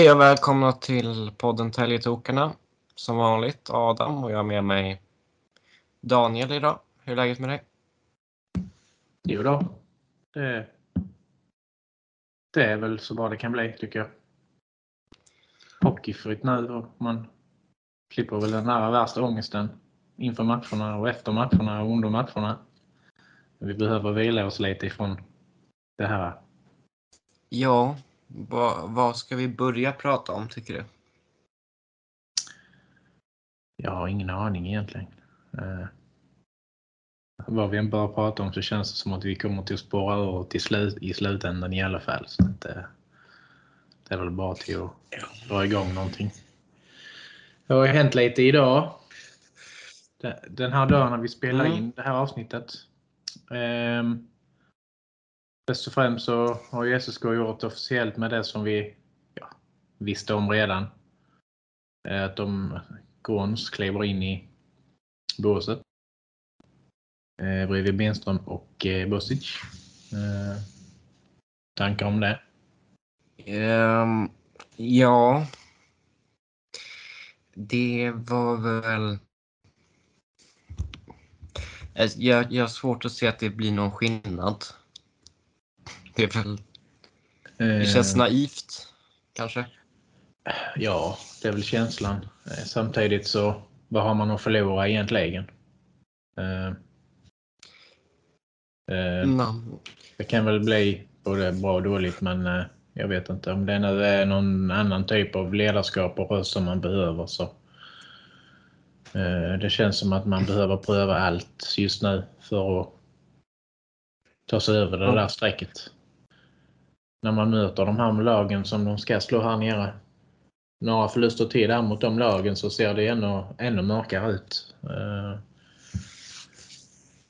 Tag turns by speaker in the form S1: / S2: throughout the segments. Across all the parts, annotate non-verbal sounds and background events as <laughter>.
S1: Hej och välkomna till podden Täljetokarna. Som vanligt Adam och jag har med mig Daniel idag. Hur är läget med dig?
S2: Jo då. Det, det är väl så bra det kan bli tycker jag. Hockeyfritt nu och man slipper väl den här värsta ångesten inför matcherna och efter matcherna och under matcherna. Vi behöver vila oss lite ifrån det här.
S1: Ja, vad, vad ska vi börja prata om tycker du?
S2: Jag har ingen aning egentligen. Eh, vad vi än börjar prata om så känns det som att vi kommer till att spåra ur till slut, i slutändan i alla fall. Så att, eh, det är väl bara till att dra igång någonting. Det har ju hänt lite idag. Den här dagen när vi spelar
S1: Mm.
S2: in det här avsnittet. Um, Först och främst så har ju SSK gjort officiellt med det som vi ja, visste om redan. Eh, att de Gorns kliver in i båset. Eh, bredvid Benström och eh, Bosic. Eh, tankar om det?
S1: Um, ja. Det var väl... Alltså, jag, jag har svårt att se att det blir någon skillnad. Det är väl... Det känns
S2: Eh,
S1: naivt, kanske.
S2: Ja, det är väl känslan. Eh, Samtidigt så, vad har man att förlora egentligen? Eh, eh. Det kan väl bli både bra och dåligt men eh, jag vet inte om det nu är någon annan typ av ledarskap och röst som man behöver så. eh, Det känns som att man behöver pröva allt just nu för att ta sig över det där strecket. När man möter de här lagen som de ska slå här nere. Några förluster till där mot de lagen så ser det ännu, ännu mörkare ut. Eh,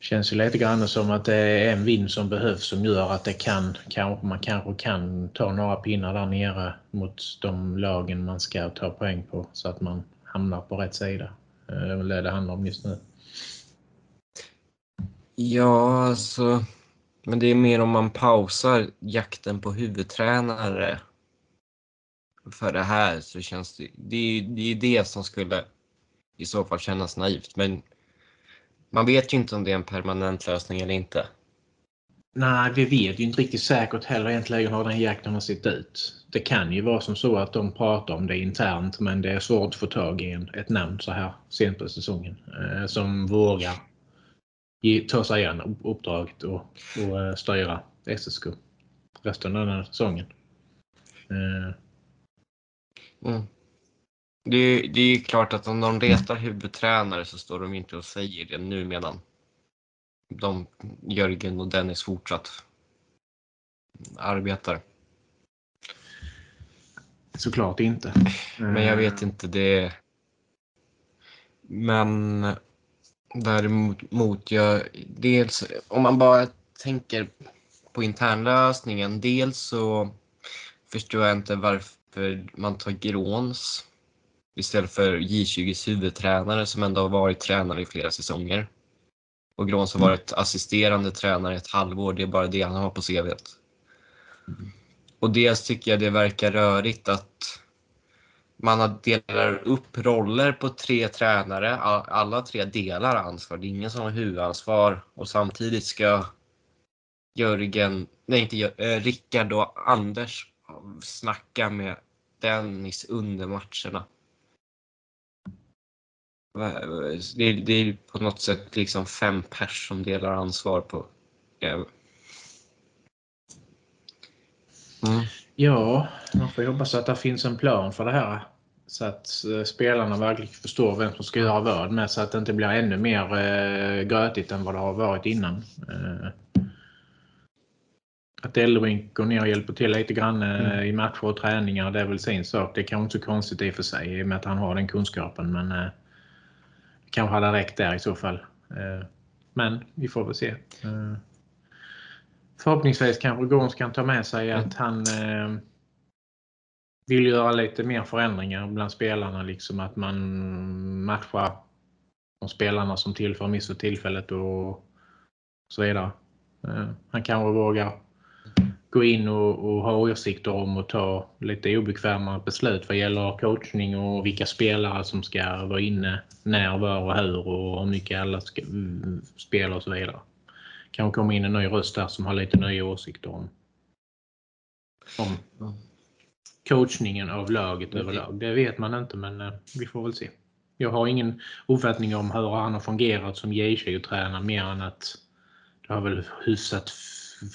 S2: Känns ju lite grann som att det är en vind som behövs som gör att det kan, kan, man kanske kan ta några pinnar där nere mot de lagen man ska ta poäng på så att man hamnar på rätt sida. Eh, det är väl det det handlar om just nu.
S1: Ja, alltså. Men det är mer om man pausar jakten på huvudtränare för det här så känns det... Det är det, är det som skulle i så fall kännas naivt. Men man vet ju inte om det är en permanent lösning eller inte.
S2: Nej, vi vet ju inte riktigt säkert heller egentligen hur den jakten har sett ut. Det kan ju vara som så att de pratar om det internt men det är svårt att få tag i ett namn så här sent på säsongen eh, som vågar ge, ta sig an uppdraget och, och eh, styra SSK resten av den här säsongen. Eh,
S1: Mm. Det, är- det är ju klart att om de retar huvudtränare så står de inte och säger det nu medan de, Jörgen och Dennis fortsatt arbetar.
S2: såklart inte.
S1: Men jag vet inte, det... Men däremot, jag, dels om man bara tänker på internlösningen, dels så förstår jag inte varför man tar Gråns istället för J20s huvudtränare som ändå har varit tränare i flera säsonger. Och Gråns har varit assisterande tränare i ett halvår, det är bara det han har på CVt. Och dels tycker jag det verkar rörigt att man delar upp roller på tre tränare. Alla tre delar ansvar. Det är ingen som har huvudansvar och samtidigt ska Jörgen, nej inte Jör, eh, Rickard och Anders snacka med Dennis under matcherna. Det är, det är på något sätt liksom fem pers som delar ansvar på. Eh. Mm.
S2: Ja, man får hoppas att det finns en plan för det här. Så att eh, spelarna verkligen förstår vem som ska göra vad med så att det inte blir ännu mer eh, grötigt än vad det har varit innan. Eh, att Elbrink går ner och hjälper till lite grann eh, i matcher och träningar, det är väl sin sak. Det är kanske inte så konstigt i och för sig i och med att han har den kunskapen. Men eh, kanske hade räckt där i så fall. Eh, men vi får väl se. Eh, förhoppningsvis kanske Gorms kan ta med sig att han eh, vill göra lite mer förändringar bland spelarna. Liksom att man matchar de spelarna som tillför miss för tillfället och så vidare. Eh, han kanske vågar gå in och, och, ha åsikter om och ta lite obekväma beslut vad gäller coachning och vilka spelare som ska vara inne, när, var och hur och hur mycket alla ska spela och så vidare. Kanske kommer in en ny röst där som har lite nya åsikter om, om coachningen av laget överlag. Det vet man inte men eh, vi får väl se. Jag har ingen uppfattning om hur han har fungerat som J20-tränare mer än att det har väl hyfsat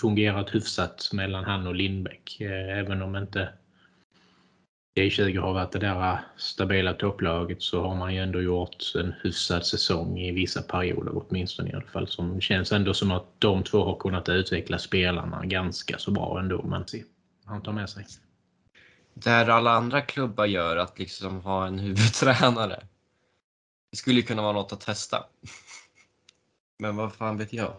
S2: fungerat hyfsat mellan han och Lindbäck. Eh, även om inte E J20 har varit det där äh, stabila topplaget så har man ju ändå gjort en hyfsad säsong i vissa perioder åtminstone i alla fall. Som känns ändå som att de två har kunnat utveckla spelarna ganska så bra ändå. Men han tar med sig.
S1: Där alla andra klubbar gör att liksom ha en huvudtränare. Det skulle ju kunna vara något att testa. <laughs> Men vad fan vet jag?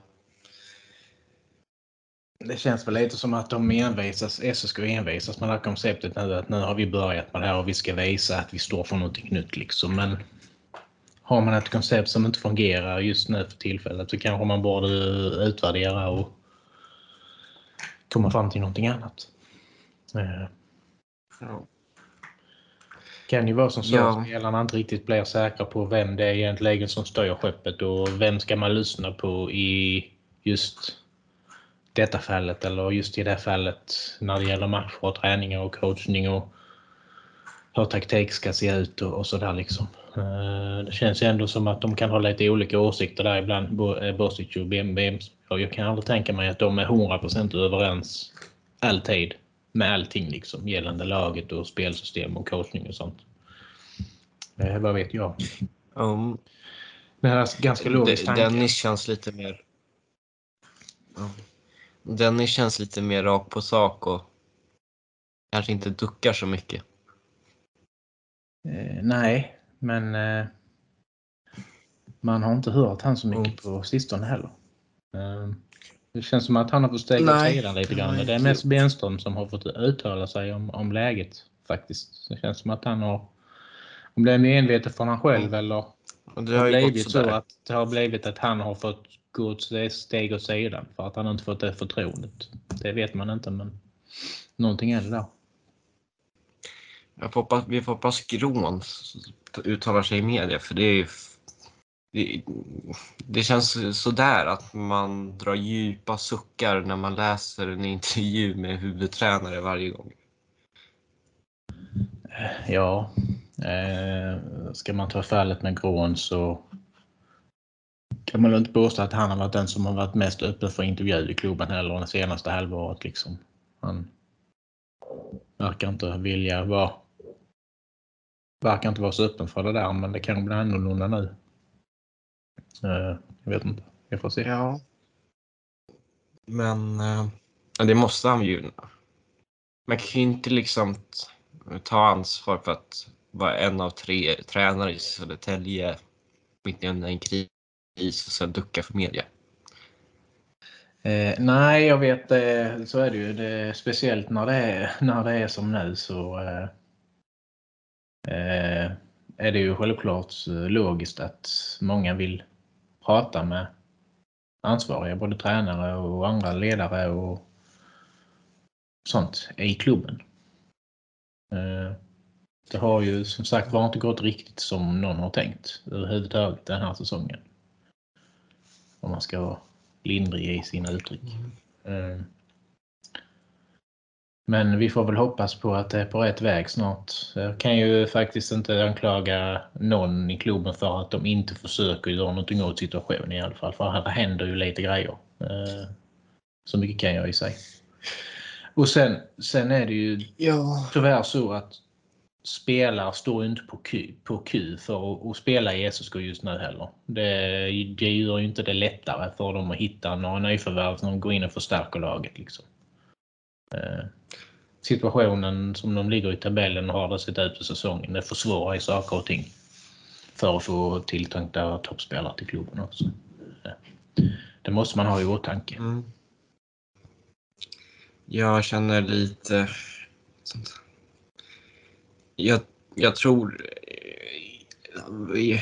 S2: Det känns väl lite som att de envisas, SSK envisas med det här konceptet nu att nu har vi börjat med det här och vi ska visa att vi står för någonting nytt liksom. Men har man ett koncept som inte fungerar just nu för tillfället så kanske man borde utvärdera och komma fram till någonting annat. Eh. Ja. Kan ju vara som så ja. att spelarna inte riktigt blir säkra på vem det är egentligen som styr skeppet och vem ska man lyssna på i just detta fallet eller just i det fallet när det gäller matcher och träningar och coachning och hur taktik ska se ut och, och sådär liksom. Eh, det känns ändå som att de kan ha lite olika åsikter där ibland, eh, Bosic och BMB. Jag kan aldrig tänka mig att de är 100% överens alltid med allting liksom gällande laget och spelsystem och coachning och sånt. Eh, vad vet jag?
S1: Um,
S2: det här är ganska logiskt
S1: Dennis känns lite mer... Um, Dennis känns lite mer rak på sak och kanske inte duckar så mycket.
S2: Eh, nej, men eh, man har inte hört han så mycket mm. på sistone heller. Eh, det känns som att han har fått stega åt sidan lite grann. Det är mest Benström som har fått uttala sig om, om läget faktiskt. Det känns som att han har, om det är medvetet från han själv mm. eller det har blivit så att det har blivit att han har fått ett steg åt sidan för att han inte fått det förtroendet. Det vet man inte men någonting är det där.
S1: Jag får hoppas, vi får hoppas Grån uttalar sig i media för det är det, det känns sådär att man drar djupa suckar när man läser en intervju med huvudtränare varje gång.
S2: Ja, eh, ska man ta fallet med Grån så kan man inte påstå att han har varit den som har varit mest öppen för intervju i klubben heller det senaste halvåret. Liksom. Han verkar inte vilja vara verkar inte vara så öppen för det där men det kan bli annorlunda nu. Eh, jag vet inte. Jag får se.
S1: Ja. Men eh, det måste han ju. Man kan ju inte liksom ta ansvar för att vara en av tre tränare i Södertälje mitt under en kris och sen ducka för media?
S2: Eh, nej, jag vet eh, så är det ju. Det, speciellt när det, är, <laughs> när det är som nu så eh, eh, är det ju självklart logiskt att många vill prata med ansvariga, både tränare och andra ledare och sånt i klubben. Eh, det har ju som sagt var inte gått riktigt som någon har tänkt överhuvudtaget den här säsongen. Om man ska vara lindrig i sina uttryck. Mm. Eh, men vi får väl hoppas på att det är på rätt väg snart. Jag kan ju faktiskt inte anklaga någon i klubben för att de inte försöker göra någonting åt situationen i alla fall. För här händer ju lite grejer. Eh, så mycket kan jag ju säga. Och sen, sen är det ju ja. tyvärr så att spelar står inte på Q på Q för att, spela i SSK just nu heller. Det, det gör ju inte det lättare för dem att hitta några nyförvärv som går in och förstärker laget. Liksom. Eh, situationen som de ligger i tabellen har det sett ut på säsongen. Det försvårar ju saker och ting för att få tilltänkta toppspelare till klubben också. Det måste man ha i åtanke. Mm.
S1: Jag känner lite jag, jag tror... Eh,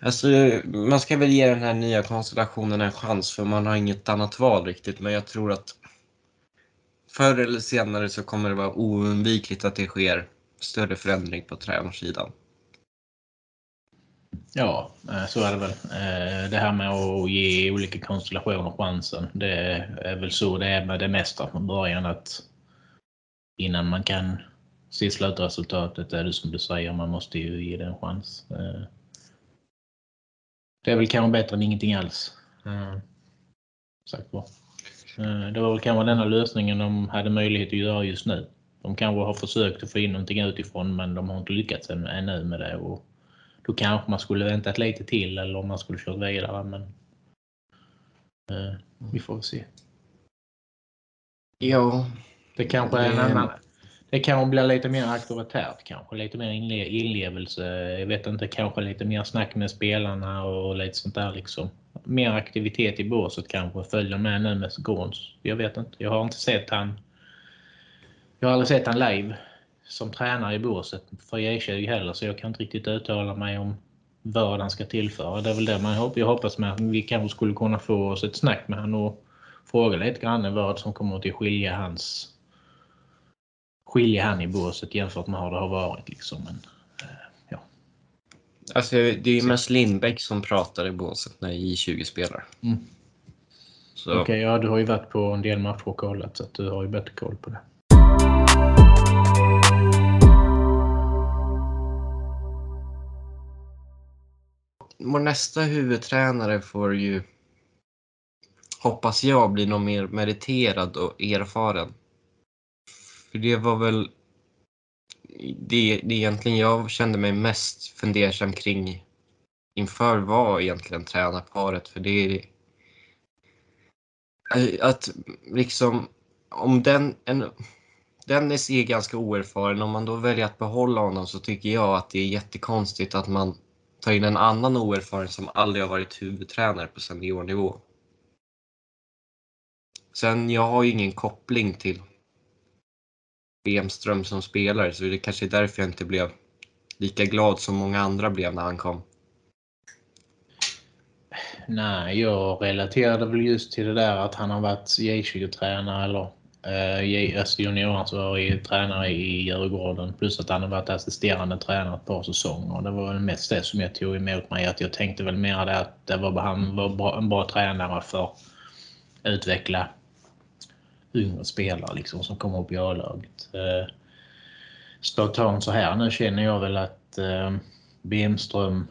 S1: alltså, man ska väl ge den här nya konstellationen en chans för man har inget annat val riktigt. Men jag tror att förr eller senare så kommer det vara oundvikligt att det sker större förändring på tränarsidan.
S2: Ja, eh, så är det väl. Eh, det här med att ge olika konstellationer chansen. Det är väl så det är med det mesta från början. att Innan man kan se slutresultatet är det som du säger, man måste ju ge det en chans. Eh, det är väl kanske bättre än ingenting alls. Sagt var. Det var väl kanske denna lösningen de hade möjlighet att göra just nu. De kanske har försökt att få in någonting utifrån men de har inte lyckats ännu med det. Och då kanske man skulle väntat lite till eller om man skulle kört vidare. Men eh, vi får se.
S1: Ja.
S2: Det kanske är en annan. Det kanske blir lite mer auktoritärt kanske, lite mer inlevelse. Jag vet inte, kanske lite mer snack med spelarna och lite sånt där liksom. Mer aktivitet i båset kanske följer med nu med Gorns. Jag vet inte, jag har inte sett han. Jag har aldrig sett han live som tränare i båset för e J20 heller så jag kan inte riktigt uttala mig om vad han ska tillföra. Det är väl det man hoppas. Jag hoppas med att vi kanske skulle kunna få oss ett snack med honom och fråga lite grann vad som kommer att skilja hans skilja han i båset jämfört med hur det har varit. Liksom. Men, eh, ja.
S1: Alltså, det är ju mest Lindbäck som pratar i båset när J20 spelar. Mm.
S2: Okej, okay, ja du har ju varit på en del matcher och kollat så du har ju bättre koll på det.
S1: vår nästa huvudtränare får ju hoppas jag bli någon mer meriterad och erfaren. För det var väl det, det egentligen jag kände mig mest fundersam kring inför var egentligen tränarparet. För det är att liksom om den, en, Dennis är ganska oerfaren. Om man då väljer att behålla honom så tycker jag att det är jättekonstigt att man tar in en annan oerfaren som aldrig har varit huvudtränare på seniornivå. Sen, jag har ju ingen koppling till Bemström som spelare så det kanske är därför jag inte blev lika glad som många andra blev när han kom.
S2: Nej, jag relaterade väl just till det där att han har varit J20-tränare eller eh, alltså junioransvarig tränare i Djurgården plus att han har varit assisterande tränare ett par säsonger. Det var väl mest det som jag tog emot mig. Att jag tänkte väl mer det att det var, han var bra, en bra tränare för att utveckla yngre spelare liksom, som kommer upp i A-laget. Eh, spontant så här nu känner jag väl att eh, Bemström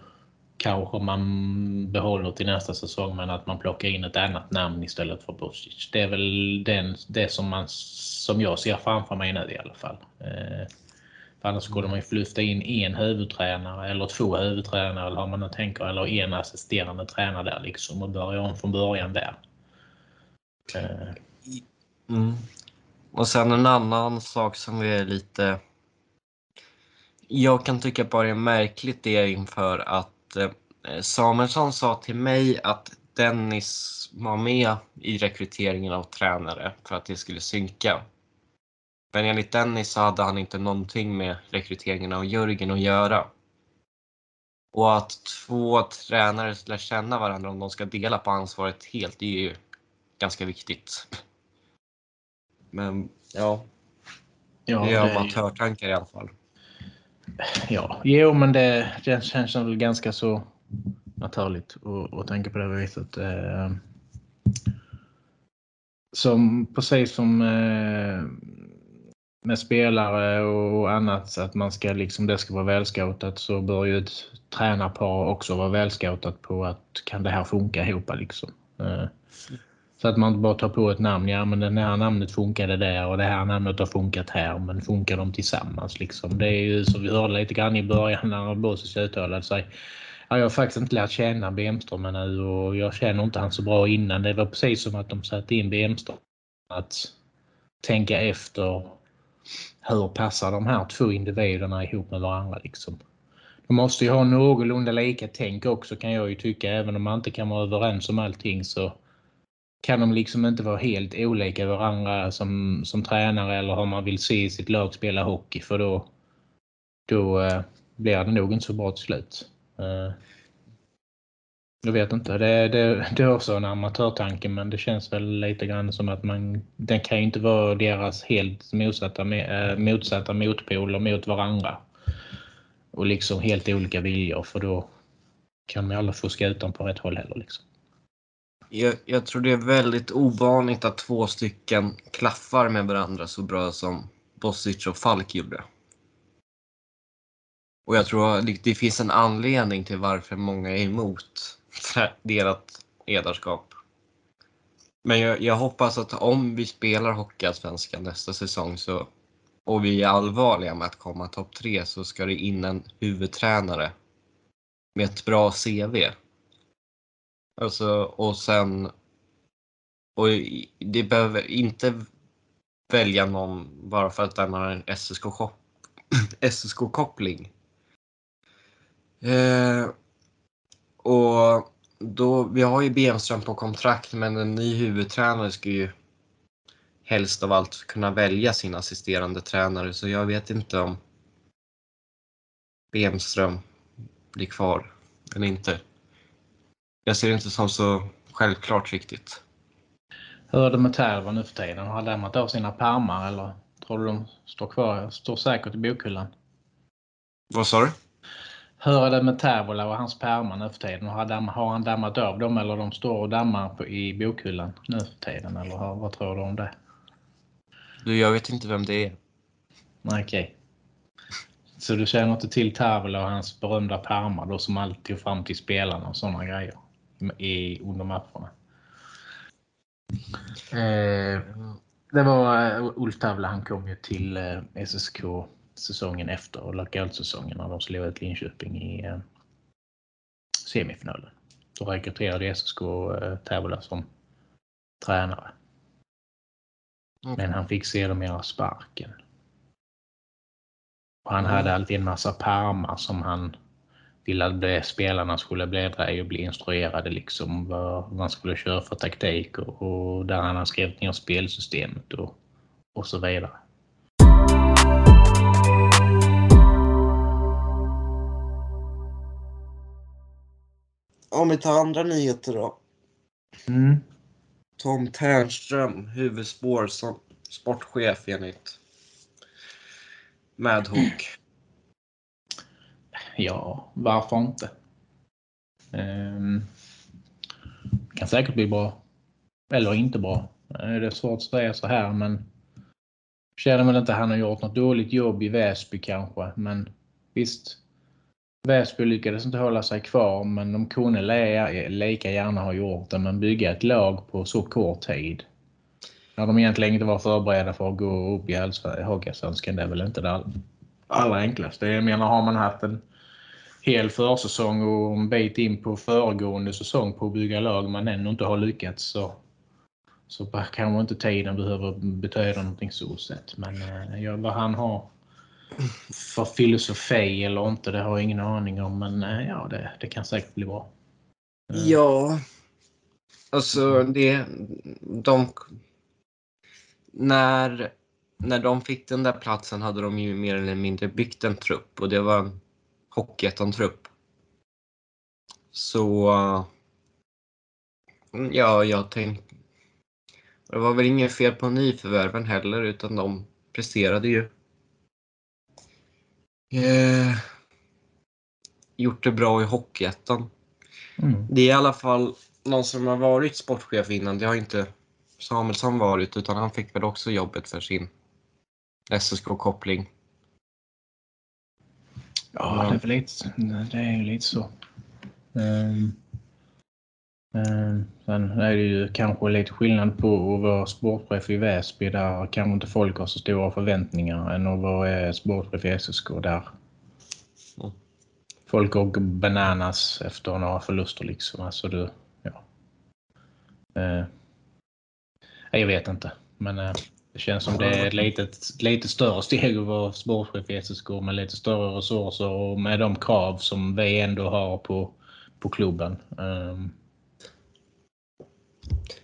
S2: kanske man behåller till nästa säsong men att man plockar in ett annat namn istället för Bosic. Det är väl den, det som, man, som jag ser framför mig nu i alla fall. Eh, för annars skulle man ju flytta in en huvudtränare eller två huvudtränare eller har man nu tänker eller en assisterande tränare där liksom och börja om från början där.
S1: Eh. Mm. Och sen en annan sak som är lite jag kan tycka bara är märkligt det inför att eh, Samuelsson sa till mig att Dennis var med i rekryteringen av tränare för att det skulle synka. Men enligt Dennis så hade han inte någonting med rekryteringen av Jörgen att göra. Och att två tränare lär känna varandra om de ska dela på ansvaret helt, det är ju ganska viktigt. Men ja, ja det är amatörtankar i alla fall.
S2: Ja, jo men det, det känns väl ganska så naturligt att, att tänka på det viset. Eh, som, precis som eh, med spelare och annat, att man ska liksom, det ska vara välscoutat så bör ju ett tränarpar också vara välscoutat på att kan det här funka ihop liksom. Eh, så att man inte bara tar på ett namn. Ja, men det här namnet funkade där och det här namnet har funkat här. Men funkar de tillsammans? Liksom? Det är ju som vi hörde lite grann i början när Bosic uttalade sig. Ja, jag har faktiskt inte lärt känna Bemström nu och jag känner inte han så bra innan. Det var precis som att de satte in Bemström att tänka efter hur passar de här två individerna ihop med varandra. Liksom. De måste ju ha någorlunda lika tänk också kan jag ju tycka. Även om man inte kan vara överens om allting så kan de liksom inte vara helt olika varandra som, som tränare eller hur man vill se sitt lag spela hockey för då, då eh, blir det nog inte så bra till slut. Eh. Jag vet inte. Det, det, det är också en amatörtanke men det känns väl lite grann som att man, den kan ju inte vara deras helt motsatta, eh, motsatta motpoler mot varandra. Och liksom helt olika viljor för då kan man ju aldrig fuska ut dem på rätt håll heller. Liksom.
S1: Jag, jag, tror det är väldigt ovanligt att två stycken klaffar med varandra så bra som Bosic och Falk gjorde. Och jag tror det finns en anledning till varför många är emot <laughs> delat ledarskap. Men jag, jag, hoppas att om vi spelar Hockeyallsvenskan nästa säsong så, och vi är allvarliga med att komma topp tre så ska det in en huvudtränare med ett bra CV. Alltså, och sen... Och det behöver inte välja någon bara för att den har en SSK-koppling. <laughs> Eh, och då, vi har ju Benström på kontrakt men en ny huvudtränare ska ju helst av allt kunna välja sin assisterande tränare så jag vet inte om Benström blir kvar eller inte. Jag ser det inte som så självklart riktigt.
S2: Hur är det med Terva nu för tiden? Har han lämnat av sina pärmar eller tror du de står kvar, står säkert i bokhyllan?
S1: Vad sa du?
S2: Hur är det med Tervola och hans pärmar nu för tiden? Har han dammat av dem eller de står och dammar på, i bokhyllan nu för tiden? Eller vad tror du om det?
S1: Du, jag vet inte vem det är.
S2: Okej. Okay. Så du känner inte till Tervola och hans berömda pärmar då som alltid fram till spelarna och sådana grejer i, under matcherna? Eh, det var uh, Ulf Tavla, han kom ju till eh, SSK säsongen efter och lockout-säsongen när de slog ut Linköping i uh, semifinalen. Då rekryterade SSK uh, Tavla som tränare. Okay. Men han fick sedermera sparken. Och han mm. hade alltid en massa pärmar som han ville att spelarna skulle bläddra i och bli instruerade liksom vad man skulle köra för taktik och, och där han har skrivit ner spelsystemet och, och så vidare.
S1: Om vi tar andra nyheter då.
S2: Mm.
S1: Tom Ternström, huvudspår som sportchef enligt Madhawk.
S2: Ja, varför inte? Um, kan säkert bli bra. Eller inte bra. Eh, det är svårt att säga så här men känner väl inte att han har gjort något dåligt jobb i Väsby kanske. Men visst, Väsby lyckades inte hålla sig kvar men de kunde lika gärna ha gjort det. Men bygga ett lag på så kort tid. När de egentligen inte var förberedda för att gå upp i Hockeyallsvenskan, det är väl inte det allra enklaste. Jag menar, har man haft en hel försäsong och en bit in på föregående säsong på att bygga lag man ännu inte har lyckats så, så kanske inte tiden behöver betyda någonting så sett. Men eh, ja, vad han har för filosofi eller inte, det har jag ingen aning om. Men eh, ja, det, det kan säkert bli bra.
S1: Eh. Ja, alltså det, de, när, när de fick den där platsen hade de ju mer eller mindre byggt en trupp och det var en Hockeyettan-trupp. Så mm, ja, jag tänkte... Det var väl inget fel på nyförvärven heller utan de presterade ju. Eh, gjort det bra i Hockeyettan. Mm. Det är i alla fall någon som har varit sportchef innan. Det har inte Samuelsson varit utan han fick väl också jobbet för sin SSK-koppling.
S2: Ja, det är väl lite, det är lite så. Um, um, sen är det ju kanske lite skillnad på att vara sportchef i Väsby där kanske inte folk har så stora förväntningar än att vara sportchef i SSK där mm. folk går bananas efter några förluster liksom. Alltså du, ja. Uh, jag vet inte, men uh, det känns som det är ett litet, lite större steg att vara sportchef i SSK med lite större resurser och med de krav som vi ändå har på, på klubben. Um,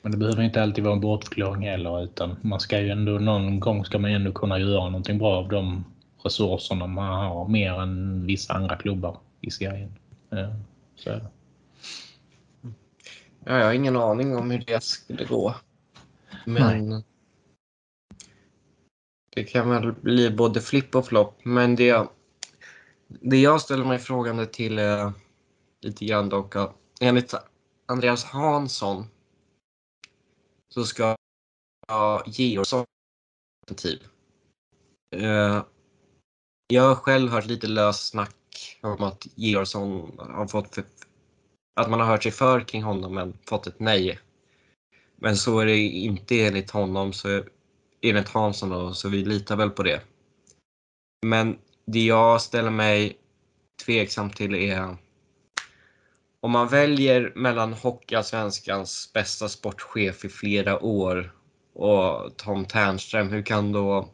S2: men det behöver inte alltid vara en bortförklaring heller utan man ska ju ändå någon gång ska man ändå kunna göra någonting bra av de resurserna man har mer än vissa andra klubbar i serien. Uh, så är det.
S1: Ja, jag har ingen aning om hur det skulle gå. Men det kan väl bli både flipp och flopp. Men det, jag- det jag ställer mig frågande till eh, lite grann dock att enligt Andreas Hansson så ska Georgsson alternativ. Eh, Jag har själv hört lite löst snack om att Georgsson har fått för, att man har hört sig för kring honom men fått ett nej. Men så är det inte enligt honom, så enligt Hansson då, så vi litar väl på det. Men det jag ställer mig tveksam till är om man väljer mellan Hockeyallsvenskans bästa sportchef i flera år och Tom Ternström, hur kan då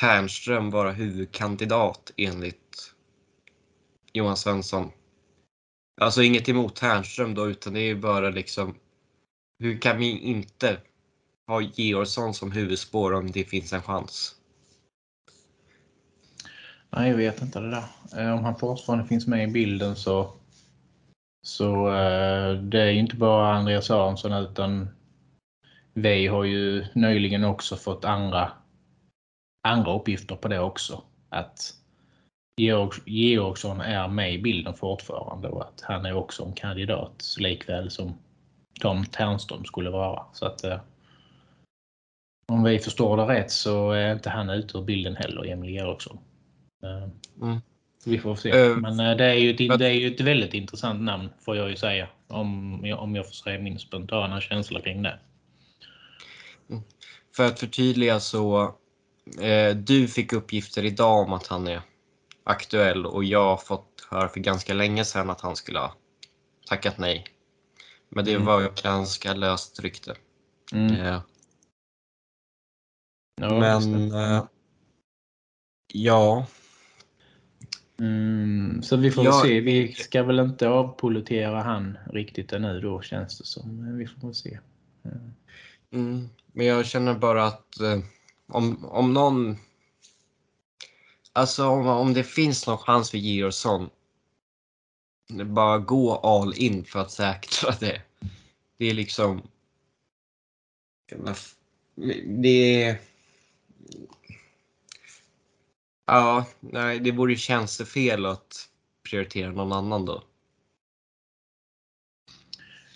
S1: Ternström vara huvudkandidat enligt Johan Svensson? Alltså inget emot Ternström då, utan det är bara liksom hur kan vi inte ha Georgsson som huvudspår om det finns en chans?
S2: Nej, jag vet inte det där. Eh, om han fortfarande finns med i bilden så, så eh, det är ju inte bara Andreas Aronsson utan vi har ju nyligen också fått andra, andra uppgifter på det också. Att Georg, Georgsson är med i bilden fortfarande och att han är också en kandidat likväl som Tom Ternström skulle vara. Så att eh, om vi förstår det rätt så är inte han ute ur bilden heller, Emil Georgsson. Eh,
S1: Mm.
S2: vi får se.
S1: Eh,
S2: Men eh, det är, ju ett, det är ju ett väldigt intressant namn får jag ju säga. Om jag, om jag får säga min spontana känsla kring det.
S1: För att förtydliga så, eh, du fick uppgifter idag om att han är aktuell och jag har fått höra för ganska länge sedan att han skulle ha tackat nej. Men det
S2: Mm.
S1: var ganska löst rykte.
S2: Mm.
S1: Eh,
S2: Ja,
S1: men eh, ja,
S2: Mm, så vi får
S1: Ja.
S2: se. Vi ska väl inte avpolitera han riktigt ännu då känns det som. Men Vi får väl se. Mm.
S1: mm, men jag känner bara att eh, om, om någon Alltså om, om det finns någon chans för Georgsson bara gå all in för att säkra <laughs> det. Det är liksom det är Ja, nej, det vore ju tjänstefel att prioritera någon annan då.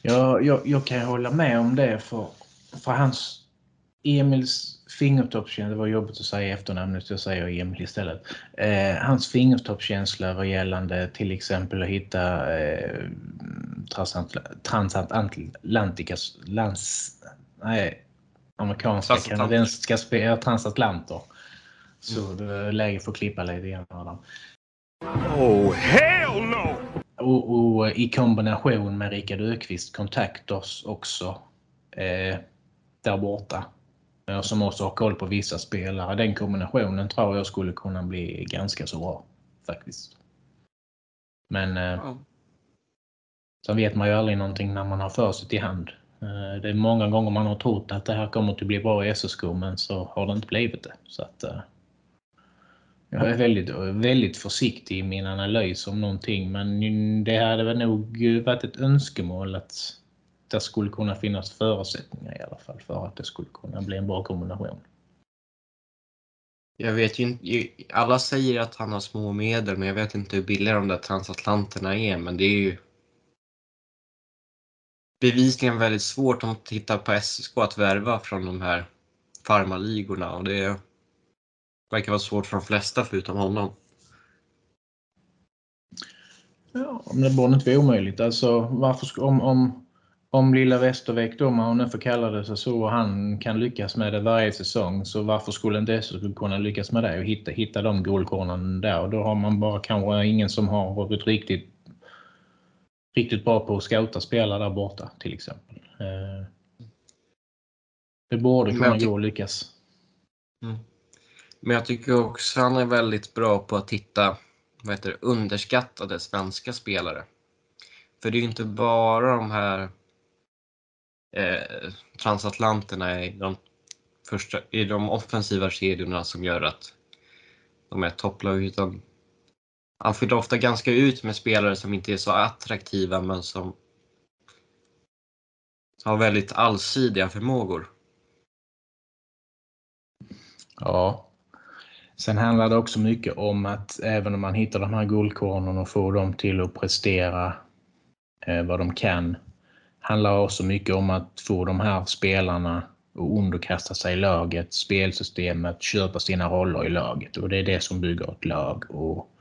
S2: Ja, jag, jag kan hålla med om det för, för hans Emils fingertoppskänsla, det var jobbigt att säga efternamnet, jag säger Emil istället. Eh, hans fingertoppskänsla var gällande till exempel att hitta eh, transatlantikas lands, nej, amerikanska, kanadensiska spelare, transatlanter. Så det är läge för att klippa lite grann av dem.
S3: Oh, hell no!
S2: Och, och i kombination med Rickard Ökvist kontakter oss också eh, där borta. Som också har koll på vissa spelare. Den kombinationen tror jag skulle kunna bli ganska så bra faktiskt. Men eh, sen vet man ju aldrig någonting när man har facit i hand. Eh, det är många gånger man har trott att det här kommer att bli bra i SSK men så har det inte blivit det. Så att, eh, jag är väldigt, väldigt försiktig i min analys om någonting men det hade väl nog varit ett önskemål att det skulle kunna finnas förutsättningar i alla fall för att det skulle kunna bli en bra kombination.
S1: Jag vet ju inte, alla säger att han har små medel men jag vet inte hur billiga de där transatlanterna är men det är ju bevisligen väldigt svårt om man tittar på SSK att värva från de här farmarligorna och det verkar vara svårt för de flesta förutom honom.
S2: Ja, men det borde inte vara omöjligt. Alltså, varför, om, om, om lilla Västervik då, om man nu får kalla det så, och han kan lyckas med det varje säsong. Så varför skulle inte SSK kunna lyckas med det och hitta, hitta de guldkornen där? Och då har man bara kanske ingen som har varit riktigt, riktigt bra på att scouta spelare där borta till exempel. Eh, Det borde kunna gå att lyckas.
S1: Men jag tycker också han är väldigt bra på att hitta vad heter det, underskattade svenska spelare. För det är ju inte bara de här eh, transatlanterna i de, första, i de offensiva kedjorna som gör att de är topplag utan han fyller ofta ganska ut med spelare som inte är så attraktiva men som har väldigt allsidiga förmågor.
S2: Ja. Sen handlar det också mycket om att även om man hittar de här guldkornen och får dem till att prestera eh, vad de kan, handlar också mycket om att få de här spelarna att underkasta sig laget, spelsystemet, köpa sina roller i laget. Och det är det som bygger ett lag. Och,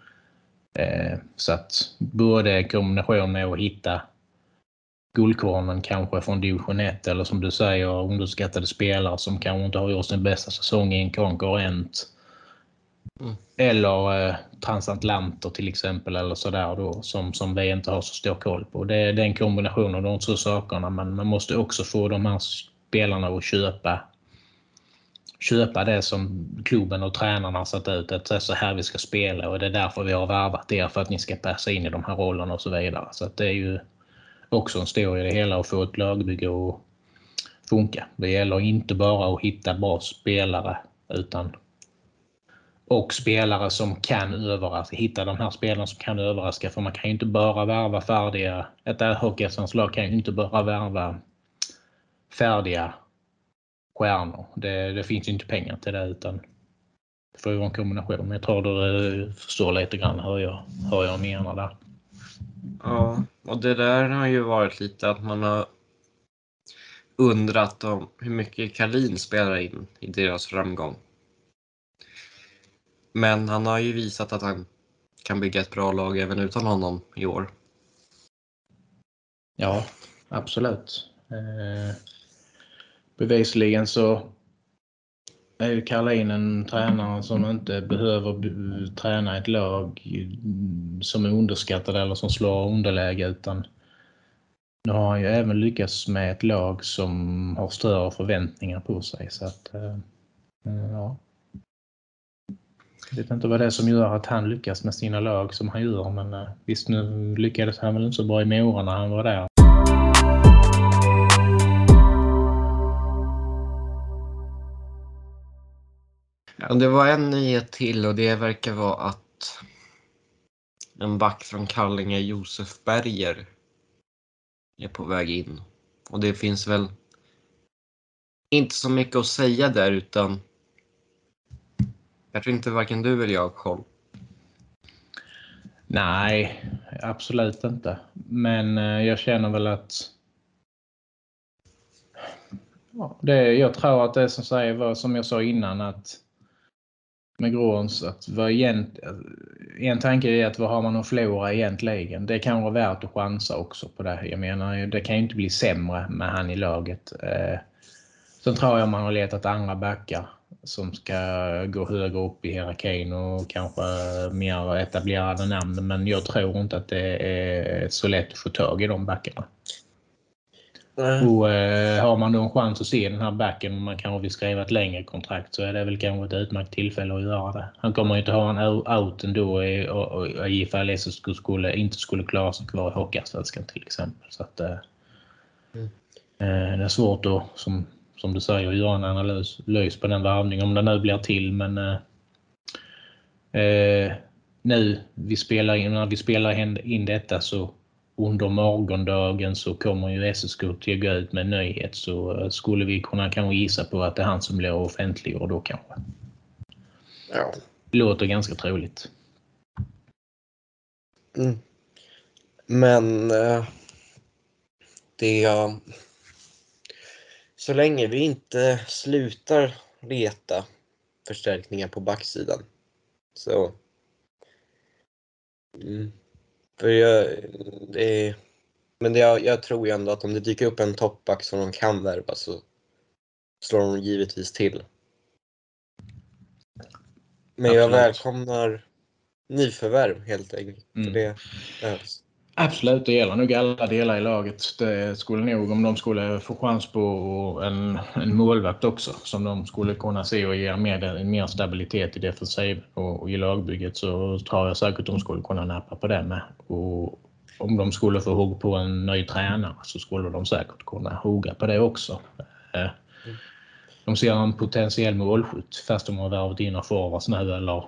S2: så att både kombination med att hitta guldkornen kanske från division 1 eller som du säger underskattade spelare som kanske inte har gjort sin bästa säsong i en konkurrent. Mm. Eller eh, transatlanter till exempel eller sådär då som, som vi inte har så stor koll på. Det, det är en kombination av de två sakerna men man måste också få de här spelarna att köpa köpa det som klubben och tränarna har satt ut. Att det är så här vi ska spela och det är därför vi har värvat er för att ni ska passa in i de här rollerna och så vidare. Så det är ju också en stor i det hela att få ett lagbygge att funka. Det gäller inte bara att hitta bra spelare utan och spelare som kan överraska. Hitta de här spelarna som kan överraska för man kan ju inte bara värva färdiga. Ett hockeyallsvenskt kan ju inte bara värva färdiga stjärnor. Det, det finns ju inte pengar till det utan det får ju vara en kombination. Jag tror du förstår lite grann hur jag, hur jag menar där.
S1: Ja, och det där har ju varit lite att man har undrat om hur mycket Kalin spelar in i deras framgång. Men han har ju visat att han kan bygga ett bra lag även utan honom i år.
S2: Ja, absolut. Eh, bevisligen så är ju Karlin en tränare som inte behöver träna ett lag som är underskattade eller som slår underläge utan nu har han ju även lyckats med ett lag som har större förväntningar på sig. Så att, eh, eh, ja. Jag vet inte vad det är som gör att han lyckas med sina lag som han gör men eh, visst nu lyckades han väl inte så bra i Mora när han var där.
S1: Ja, det var en nyhet till och det verkar vara att en back från Kallinge, Josef Berger, är på väg in. Och det finns väl inte så mycket att säga där utan jag tror inte varken du eller jag har koll.
S2: Nej, absolut inte. Men eh, jag känner väl att det, jag tror att det som säger, som jag sa innan, att med Grons, att vad egent, en tanke är att vad har man att förlora egentligen? Det kan vara värt att chansa också på det. Jag menar, det kan ju inte bli sämre med han i laget. Eh, sen tror jag man har letat andra backar som ska gå högre upp i hierarkin och kanske mer etablerade namn. Men jag tror inte att det är så lätt att få tag i de backarna. Mm. Och, eh, har man då en chans att se den här backen och man kanske vill skriva ett längre kontrakt så är det väl kanske ett utmärkt tillfälle att göra det. Han kommer ju inte ha en out ändå i, och, och, ifall SSK skulle, inte skulle klara sig kvar i Hockeyallsvenskan till exempel. Så att, eh, mm. eh, det är svårt att, som, som du säger, göra en analys på den värvningen om det nu blir till. Men eh, eh, nu vi spelar in, när vi spelar in detta så under morgondagen så kommer ju SSK att gå ut med en nyhet så eh, skulle vi kunna kanske gissa på att det är han som blir offentliggjord då kanske. Ja. Låter ganska troligt.
S1: Mm. Men eh, det. Så länge vi inte slutar leta förstärkningar på backsidan så mm, för jag, är, men det, jag, jag tror ju ändå att om det dyker upp en toppback som de kan värva så slår de givetvis till. Men Absolut. jag välkomnar nyförvärv helt enkelt. Mm. Det behövs.
S2: Absolut, det gäller nog alla delar i laget. Det skulle nog om de skulle få chans på en, en målvakt också som de skulle kunna se och ge mer, mer stabilitet i defensiv och, och i lagbygget så tror jag säkert de skulle kunna nappa på det med. Och om de skulle få hugg på en ny tränare så skulle de säkert kunna hugga på det också. Eh, de ser en potentiell målskytt fast de har värvat in forwards nu eller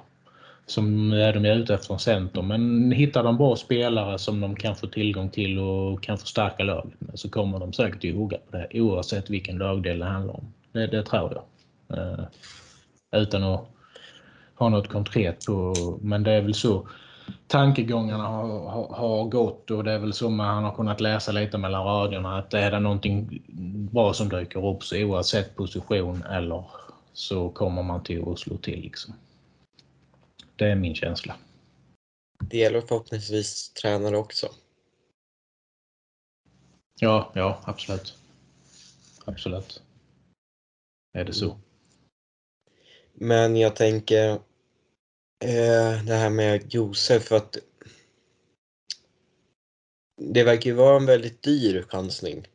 S2: som är de ute efter en center. Men hittar de bra spelare som de kan få tillgång till och kan förstärka laget med så kommer de säkert att hugga på det oavsett vilken lagdel det handlar om. Det, det tror jag. Eh, utan att ha något konkret på, men det är väl så tankegångarna har, har, har, gått och det är väl så man har kunnat läsa lite mellan raderna att är det någonting bra som dyker upp så oavsett position eller så kommer man till att slå till. Liksom. Det är min känsla.
S1: Det gäller förhoppningsvis tränare också.
S2: Ja, ja absolut. Absolut. Är det så.
S1: Men jag tänker eh, det här med Josef för att det verkar ju vara en väldigt dyr chansning.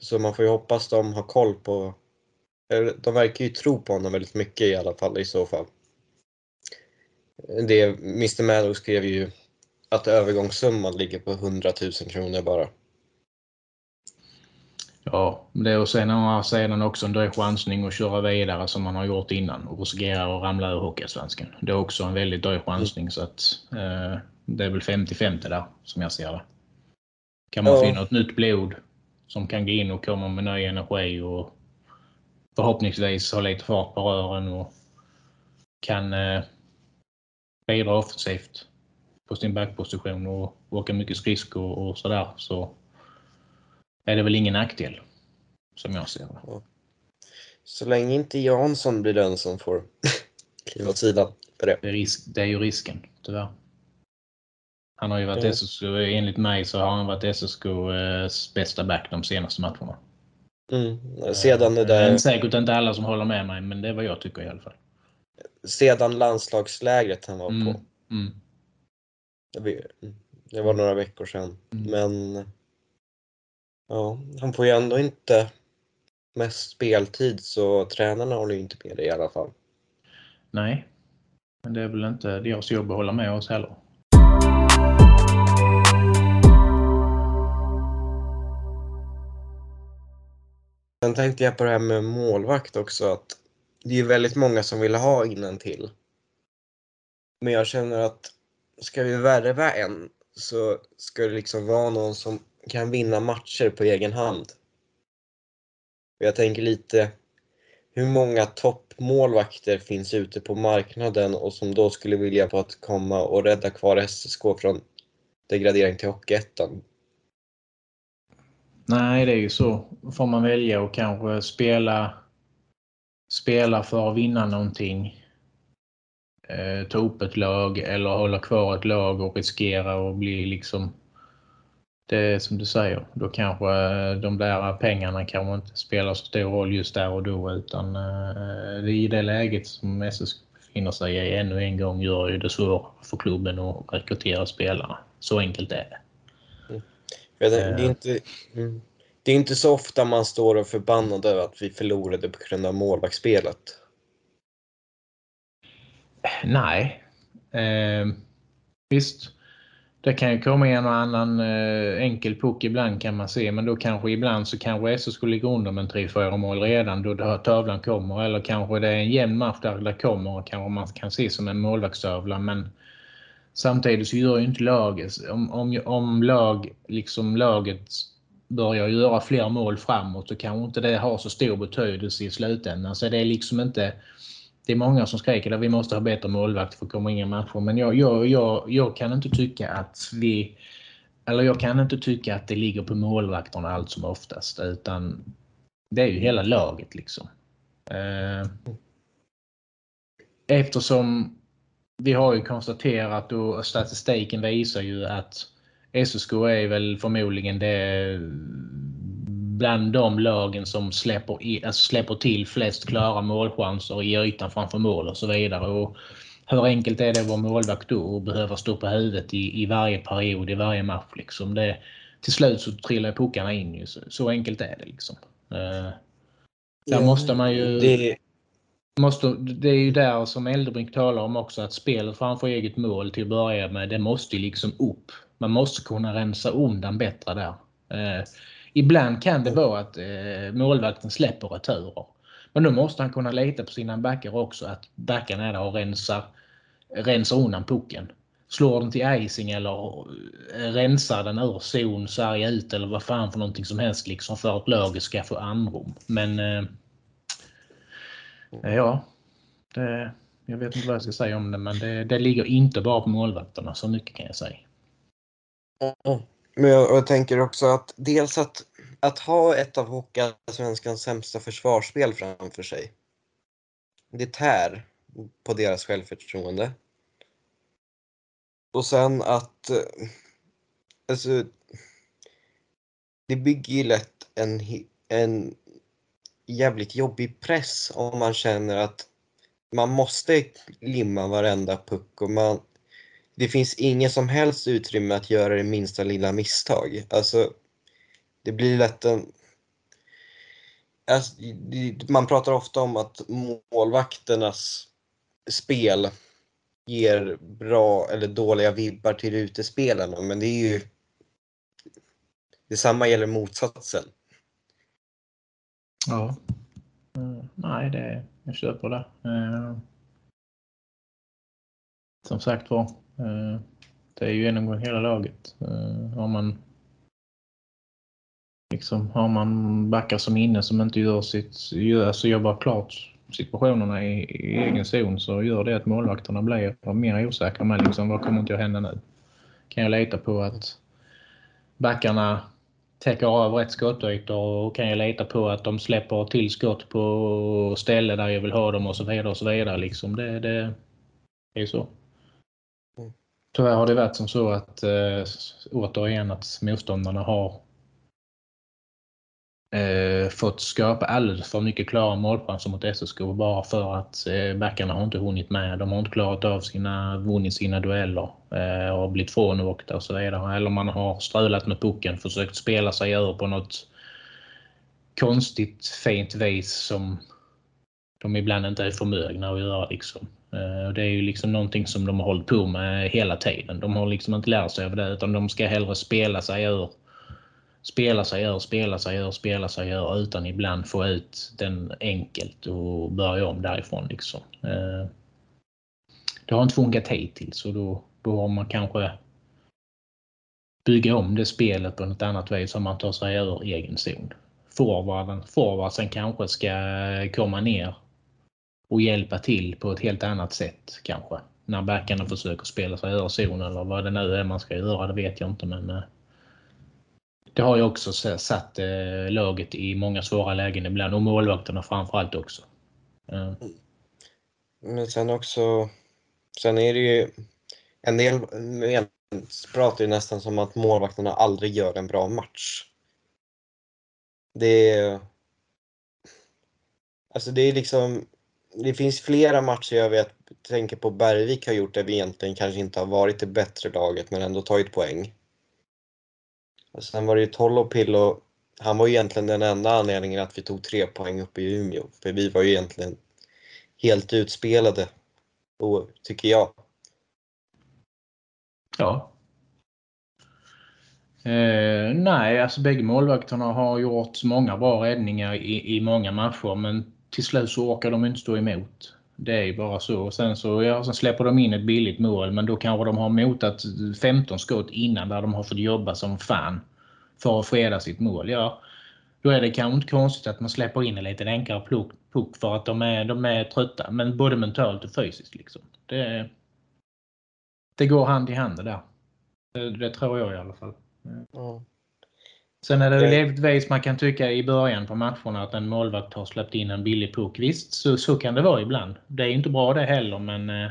S1: Så man får ju hoppas de har koll på de verkar ju tro på honom väldigt mycket i alla fall i så fall. Det, Mr Mallow skrev ju att övergångssumman ligger på 100 000 kronor bara.
S2: Ja, det och sen har sedan också en dyr chansning att köra vidare som man har gjort innan och riskera att ramla ur Hockeyallsvenskan. Det är också en väldigt dyr chansning mm. så att eh, det är väl 50-50 där som jag ser det. Kan man ja. finna ett nytt blod som kan gå in och komma med ny energi och förhoppningsvis ha lite fart på rören och kan eh, bidra offensivt på sin backposition och åka mycket skridskor och sådär så är det väl ingen nackdel som jag ser det.
S1: Så länge inte Jansson blir den som får <laughs> kliva åt sidan
S2: för det. Det är, risk, det är ju risken, tyvärr. Han har ju varit mm. SSK, enligt mig så har han varit SSKs bästa back de senaste matcherna.
S1: Mm. Sedan det där...
S2: Men säkert inte alla som håller med mig, men det är vad jag tycker i alla fall.
S1: Sedan landslagslägret han var
S2: mm.
S1: på.
S2: Mm.
S1: Det var några veckor sedan. Mm. Men ja, han får ju ändå inte mest speltid så tränarna håller ju inte med det i alla fall.
S2: Nej, men det är väl inte deras jobb att hålla med oss heller.
S1: Sen tänkte jag på det här med målvakt också att det är väldigt många som vill ha till. Men jag känner att ska vi värva en så ska det liksom vara någon som kan vinna matcher på egen hand. Jag tänker lite hur många toppmålvakter finns ute på marknaden och som då skulle vilja på att komma och rädda kvar SSK från degradering till Hockeyettan.
S2: Nej, det är ju så. Får man välja och kanske spela, spela för att vinna någonting. Eh, ta upp ett lag eller hålla kvar ett lag och riskera att bli liksom det är som du säger, då kanske de där pengarna kanske inte spelar så stor roll just där och då utan eh, det är i det läget som SSK befinner sig i ännu en gång gör ju det svårare för klubben att rekrytera spelare. Så enkelt är det.
S1: Det, det, är inte, mm det är inte så ofta man står och förbannad över att vi förlorade på grund av målvaktsspelet.
S2: Nej. Eh, visst, det kan ju komma en och annan eh, enkel puck ibland kan man se men då kanske ibland så kanske SSK skulle ligga under med 3-4 mål redan då tavlan kommer eller kanske det är en jämn match där det kommer och kanske man kan se som en målvaktstavla men Samtidigt så gör ju inte laget, om, om, om lag, liksom laget börjar göra fler mål framåt så kanske inte det har så stor betydelse i slutändan. Så det är liksom inte, det är många som skriker att vi måste ha bättre målvakt för att komma in i matcher. Men jag, jag, jag, jag kan inte tycka att vi, eller jag kan inte tycka att det ligger på målvakterna allt som oftast utan det är ju hela laget liksom. Eh, eftersom vi har ju konstaterat och statistiken visar ju att SSK är väl förmodligen det bland de lagen som släpper, i, alltså släpper till flest klara målchanser i ytan framför mål och så vidare. Och hur enkelt är det att vara målvakt då och behöva stå på huvudet i, i varje period, i varje match? Liksom. Det, till slut så trillar puckarna in. Ju. Så, så enkelt är det. Liksom. Uh, där måste man ju... Det, måste, det är ju där som Eldebrink talar om också att spelet framför eget mål till att börja med, det måste liksom upp. Man måste kunna rensa undan bättre där. Eh, ibland kan det vara att eh, målvakten släpper returer. Men då måste han kunna lita på sina backar också. Att backarna är där och rensar, rensar undan pucken. Slår den till icing eller eh, rensar den ur zon, sarga ut eller vad fan för någonting som helst liksom för att laget ska få andrum. Men eh, ja, det, jag vet inte vad jag ska säga om det men det, det ligger inte bara på målvakterna, så mycket kan jag säga.
S1: Men jag, jag tänker också att dels att, att ha ett av Hockeyallsvenskans sämsta försvarsspel framför sig. Det tär på deras självförtroende. Och sen att... Eh, alltså... Det bygger ju lätt en, en jävligt jobbig press om man känner att man måste limma varenda puck och man, det finns ingen som helst utrymme att göra det minsta lilla misstag. Alltså, det blir lätt en... Alltså, man pratar ofta om att målvakternas spel ger bra eller dåliga vibbar till utespelarna, men det är ju... Detsamma gäller motsatsen.
S2: Ja. Mm, nej, det, jag köper det. Eh, som sagt var, Eh, det är ju genomgång hela laget. Eh, har man liksom, har man backar som inne som inte gör sitt, gör, alltså jobbar klart situationerna i, i egen zon så gör det att målvakterna blir mer osäkra med liksom, vad kommer inte att hända nu? Kan jag lita på att backarna täcker av rätt skottytor och kan jag lita på att de släpper till skott på ställen där jag vill ha dem och så vidare. och så vidare. Liksom det, det är ju så. Tyvärr har det varit som så att eh, återigen att motståndarna har eh, fått skapa alldeles för mycket klara målchanser mot SSK bara för att eh, backarna har inte hunnit med. De har inte klarat av sina, vunnit sina dueller eh, och blivit frånåkta och så vidare. Eller man har strulat med pucken, försökt spela sig över på något konstigt fint vis som de ibland inte är förmögna att göra. Liksom. Eh, och Det är ju liksom någonting som de har hållit på med hela tiden. De har liksom inte lärt sig av det utan de ska hellre spela sig ur spela sig ur, spela sig ur, spela sig ur utan ibland få ut den enkelt och börja om därifrån. Liksom. Eh, det har inte funkat hittills och då, då har man kanske bygga om det spelet på något annat vis så man tar sig ur egen zon. Forwarden, forwardsen kanske ska komma ner och hjälpa till på ett helt annat sätt kanske. När backarna försöker spela sig ur zon eller vad det nu är man ska göra, det vet jag inte men eh, det har ju också satt eh, laget i många svåra lägen ibland och målvakterna framförallt också. Eh,
S1: Men sen också, sen är det ju en del pratar ju nästan som att målvakterna aldrig gör en bra match. Det är, alltså det är liksom, det finns flera matcher jag vet, tänker på Bergvik har gjort där vi egentligen kanske inte har varit det bättre laget men ändå tagit poäng. Och sen var det ju Tolopillo. han var ju egentligen den enda anledningen att vi tog tre poäng uppe i Umeå. För vi var ju egentligen helt utspelade, tycker jag.
S2: Ja. Eh, nej, alltså bägge målvakterna har gjort många bra räddningar i, i många matcher men till slut så orkar de inte stå emot. Det är ju bara så. Och sen, så ja, sen släpper de in ett billigt mål men då kanske de har motat 15 skott innan där de har fått jobba som fan för att freda sitt mål. Ja, då är det kanske inte konstigt att man släpper in en lite enklare puck, puck för att de är, de är trötta. Men både mentalt och fysiskt. Liksom. Det, det går hand i hand det där. Det, det tror jag i alla fall.
S1: Ja.
S2: Sen är det väl givetvis man kan tycka i början på matcherna att en målvakt har släppt in en billig puck. Visst, så, så kan det vara ibland. Det är inte bra det heller men eh,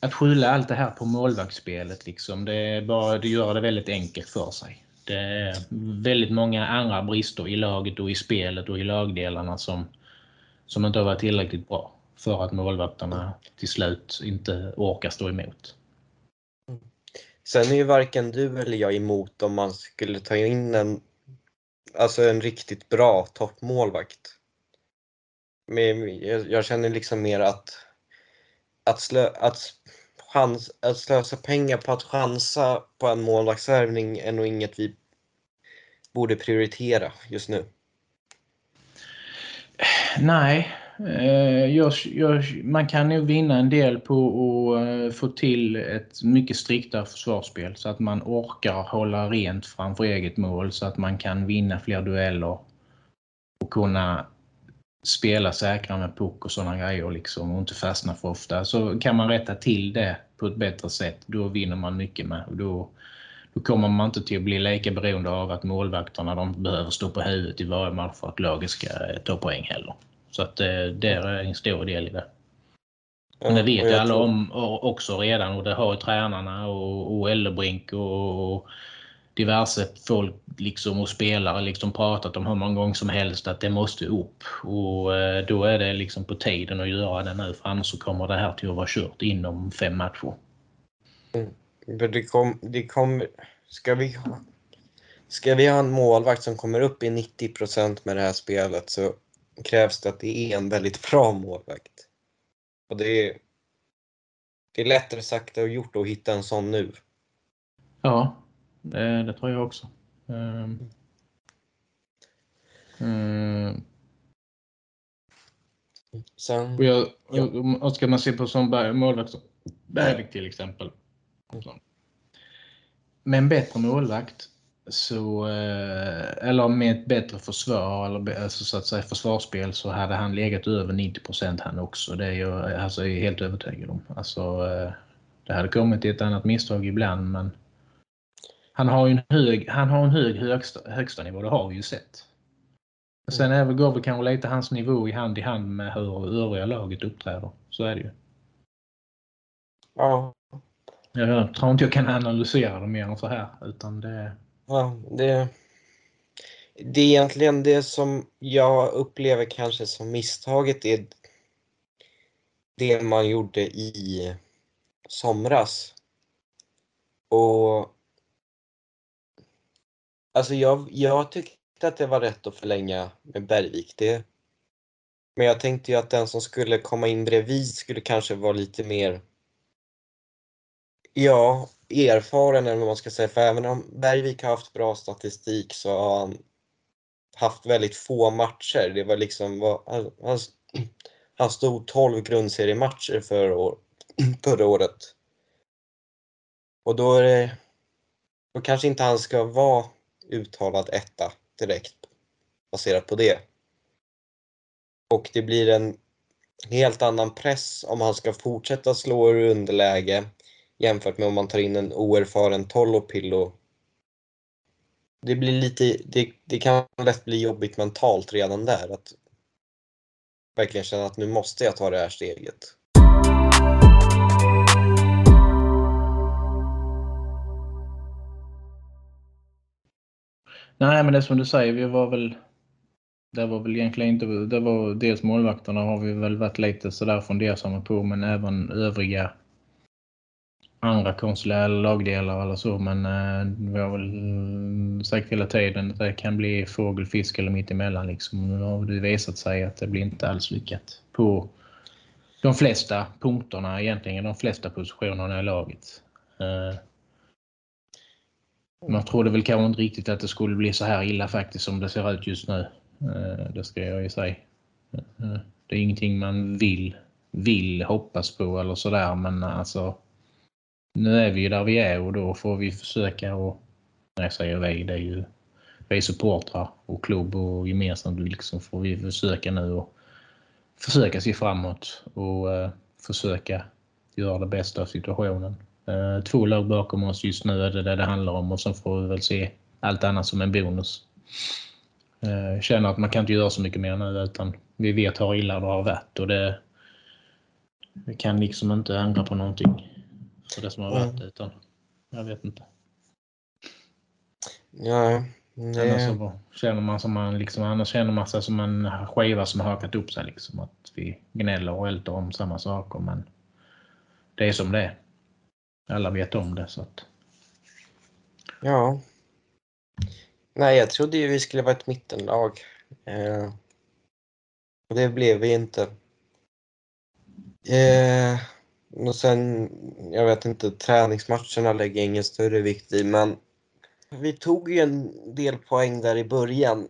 S2: att skylla allt det här på målvaktsspelet liksom, det, är bara, det gör det väldigt enkelt för sig. Det är väldigt många andra brister i laget och i spelet och i lagdelarna som, som inte har varit tillräckligt bra för att målvakterna till slut inte orkar stå emot.
S1: Sen är ju varken du eller jag emot om man skulle ta in en, alltså en riktigt bra toppmålvakt. Men jag, jag känner liksom mer att, att, slö, att, chans, att slösa pengar på att chansa på en målvaktsvärvning är nog inget vi borde prioritera just nu.
S2: Nej, Eh, jag, jag, man kan nog vinna en del på att eh, få till ett mycket striktare försvarsspel så att man orkar hålla rent framför eget mål så att man kan vinna fler dueller och kunna spela säkrare med puck och sådana grejer liksom och inte fastna för ofta. Så kan man rätta till det på ett bättre sätt, då vinner man mycket med. Och då, då kommer man inte till att bli lika beroende av att målvakterna de behöver stå på huvudet i varje match för att laget ska eh, ta poäng heller. Så att eh, det är en stor del i det. Men det vet ju alla tror... om också redan och det har ju tränarna och, och Ellebrink och, och diverse folk liksom och spelare liksom pratat om hur många gånger som helst att det måste upp. Och eh, då är det liksom på tiden att göra det nu för annars så kommer det här till att vara kört inom fem matcher.
S1: Mm. Det kom, det kom, ska, vi ha, ska vi ha en målvakt som kommer upp i 90% med det här spelet så krävs det att det är en väldigt bra målvakt. Och det är, det är lättare sagt än gjort att hitta en sån nu.
S2: Ja, det, det tror jag också. Um, um, Sen, jag, ja. Ska man se på som målvakt, Bergvik till exempel. Med en bättre målvakt så, eh, eller med ett bättre försvar, eller alltså så att säga försvarsspel, så hade han legat över 90 han också. Det är jag alltså, helt övertygad om. Alltså, eh, det hade kommit till ett annat misstag ibland, men han har en hög, han har en hög högsta, högsta nivå, det har vi ju sett. Sen är väl, går väl kanske lite hans nivå i hand i hand med hur övriga laget uppträder. Så är det ju.
S1: Ja.
S2: Jag tror inte jag kan analysera det mer än så här. Utan det...
S1: Ja, det, det är egentligen det som jag upplever kanske som misstaget är det man gjorde i somras. Och Alltså jag, jag tyckte att det var rätt att förlänga med Bergvik. Det, men jag tänkte ju att den som skulle komma in bredvid skulle kanske vara lite mer ja, erfaren eller vad man ska säga. För även om Bergvik har haft bra statistik så har han haft väldigt få matcher. Det var liksom, han, han, han stod 12 grundseriematcher förra, år, <clears throat> förra året. Och då är det, då kanske inte han ska vara uttalad etta direkt baserat på det. Och det blir en helt annan press om han ska fortsätta slå ur underläge jämfört med om man tar in en oerfaren Tolopillo. Det blir lite, det, det kan lätt bli jobbigt mentalt redan där att verkligen känna att nu måste jag ta det här steget.
S2: Nej, men det är som du säger, vi var väl det var väl egentligen inte, det var dels målvakterna har vi väl varit lite sådär fundersamma på men även övriga andra konstiga lagdelar eller så men eh, vi har väl sagt hela tiden att det kan bli fågel, fisk eller mittemellan liksom. Nu har det visat sig att det blir inte alls lyckat på de flesta punkterna egentligen, de flesta positionerna i laget. Eh, man trodde väl kanske inte riktigt att det skulle bli så här illa faktiskt som det ser ut just nu. Eh, det ska jag ju säga. Det är ingenting man vill, vill hoppas på eller sådär men alltså nu är vi ju där vi är och då får vi försöka och när jag säger vi, det är ju vi supportrar och klubb och gemensamt liksom får vi försöka nu och försöka se framåt och eh, försöka göra det bästa av situationen. Eh, två lag bakom oss just nu är det det det handlar om och sen får vi väl se allt annat som en bonus. Eh, känner att man kan inte göra så mycket mer nu utan vi vet hur illa det har varit och det, vi kan liksom inte ändra på någonting för det som har varit mm. utan jag vet inte.
S1: Ja,
S2: det... Annars så känner man som man liksom, annars känner man sig som en skiva som har hakat upp sig liksom. Att vi gnäller och älter om samma saker men det är som det är. Alla vet om det så att.
S1: Ja. Nej, jag trodde ju vi skulle vara ett mittenlag. Eh, det blev vi inte. Eh, och sen, jag vet inte, träningsmatcherna lägger ingen större vikt i, men vi tog ju en del poäng där i början.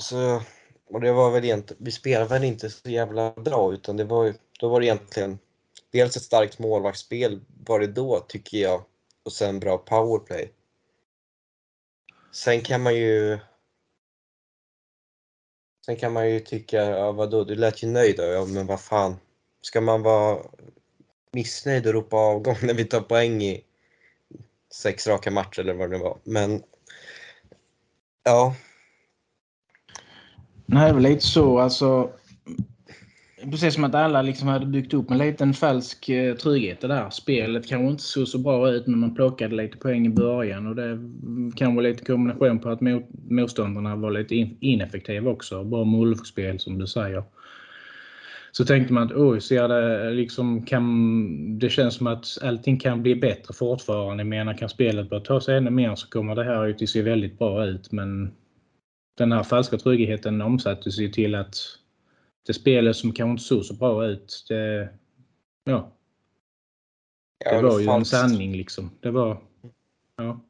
S1: Så Och det var väl egentligen, vi spelade väl inte så jävla bra utan det var ju, då var det egentligen dels ett starkt målvaktsspel var det då tycker jag och sen bra powerplay. Sen kan man ju Sen kan man ju tycka, ja vadå, du lät ju nöjd då. Ja men vad fan. Ska man vara missnöjd och ropa avgång <laughs> när vi tar poäng i sex raka matcher eller vad det var. Men ja.
S2: Nej, det var lite så. Alltså, precis som att alla liksom hade byggt upp en liten falsk eh, trygghet. Det där spelet kanske inte såg så bra ut när man plockade lite poäng i början. Och det kan vara lite kombination på att motståndarna var lite ineffektiva också. Bra målspel som du säger. Så tänkte man att oj, ser det liksom kan, det känns som att allting kan bli bättre fortfarande. Jag menar, kan spelet börja ta sig ännu mer så kommer det här att se väldigt bra ut. Men den här falska tryggheten omsattes ju till att det spelet som kanske inte såg så bra ut, det, ja. Det ja, var ju falskt. en sanning liksom. Det var, ja.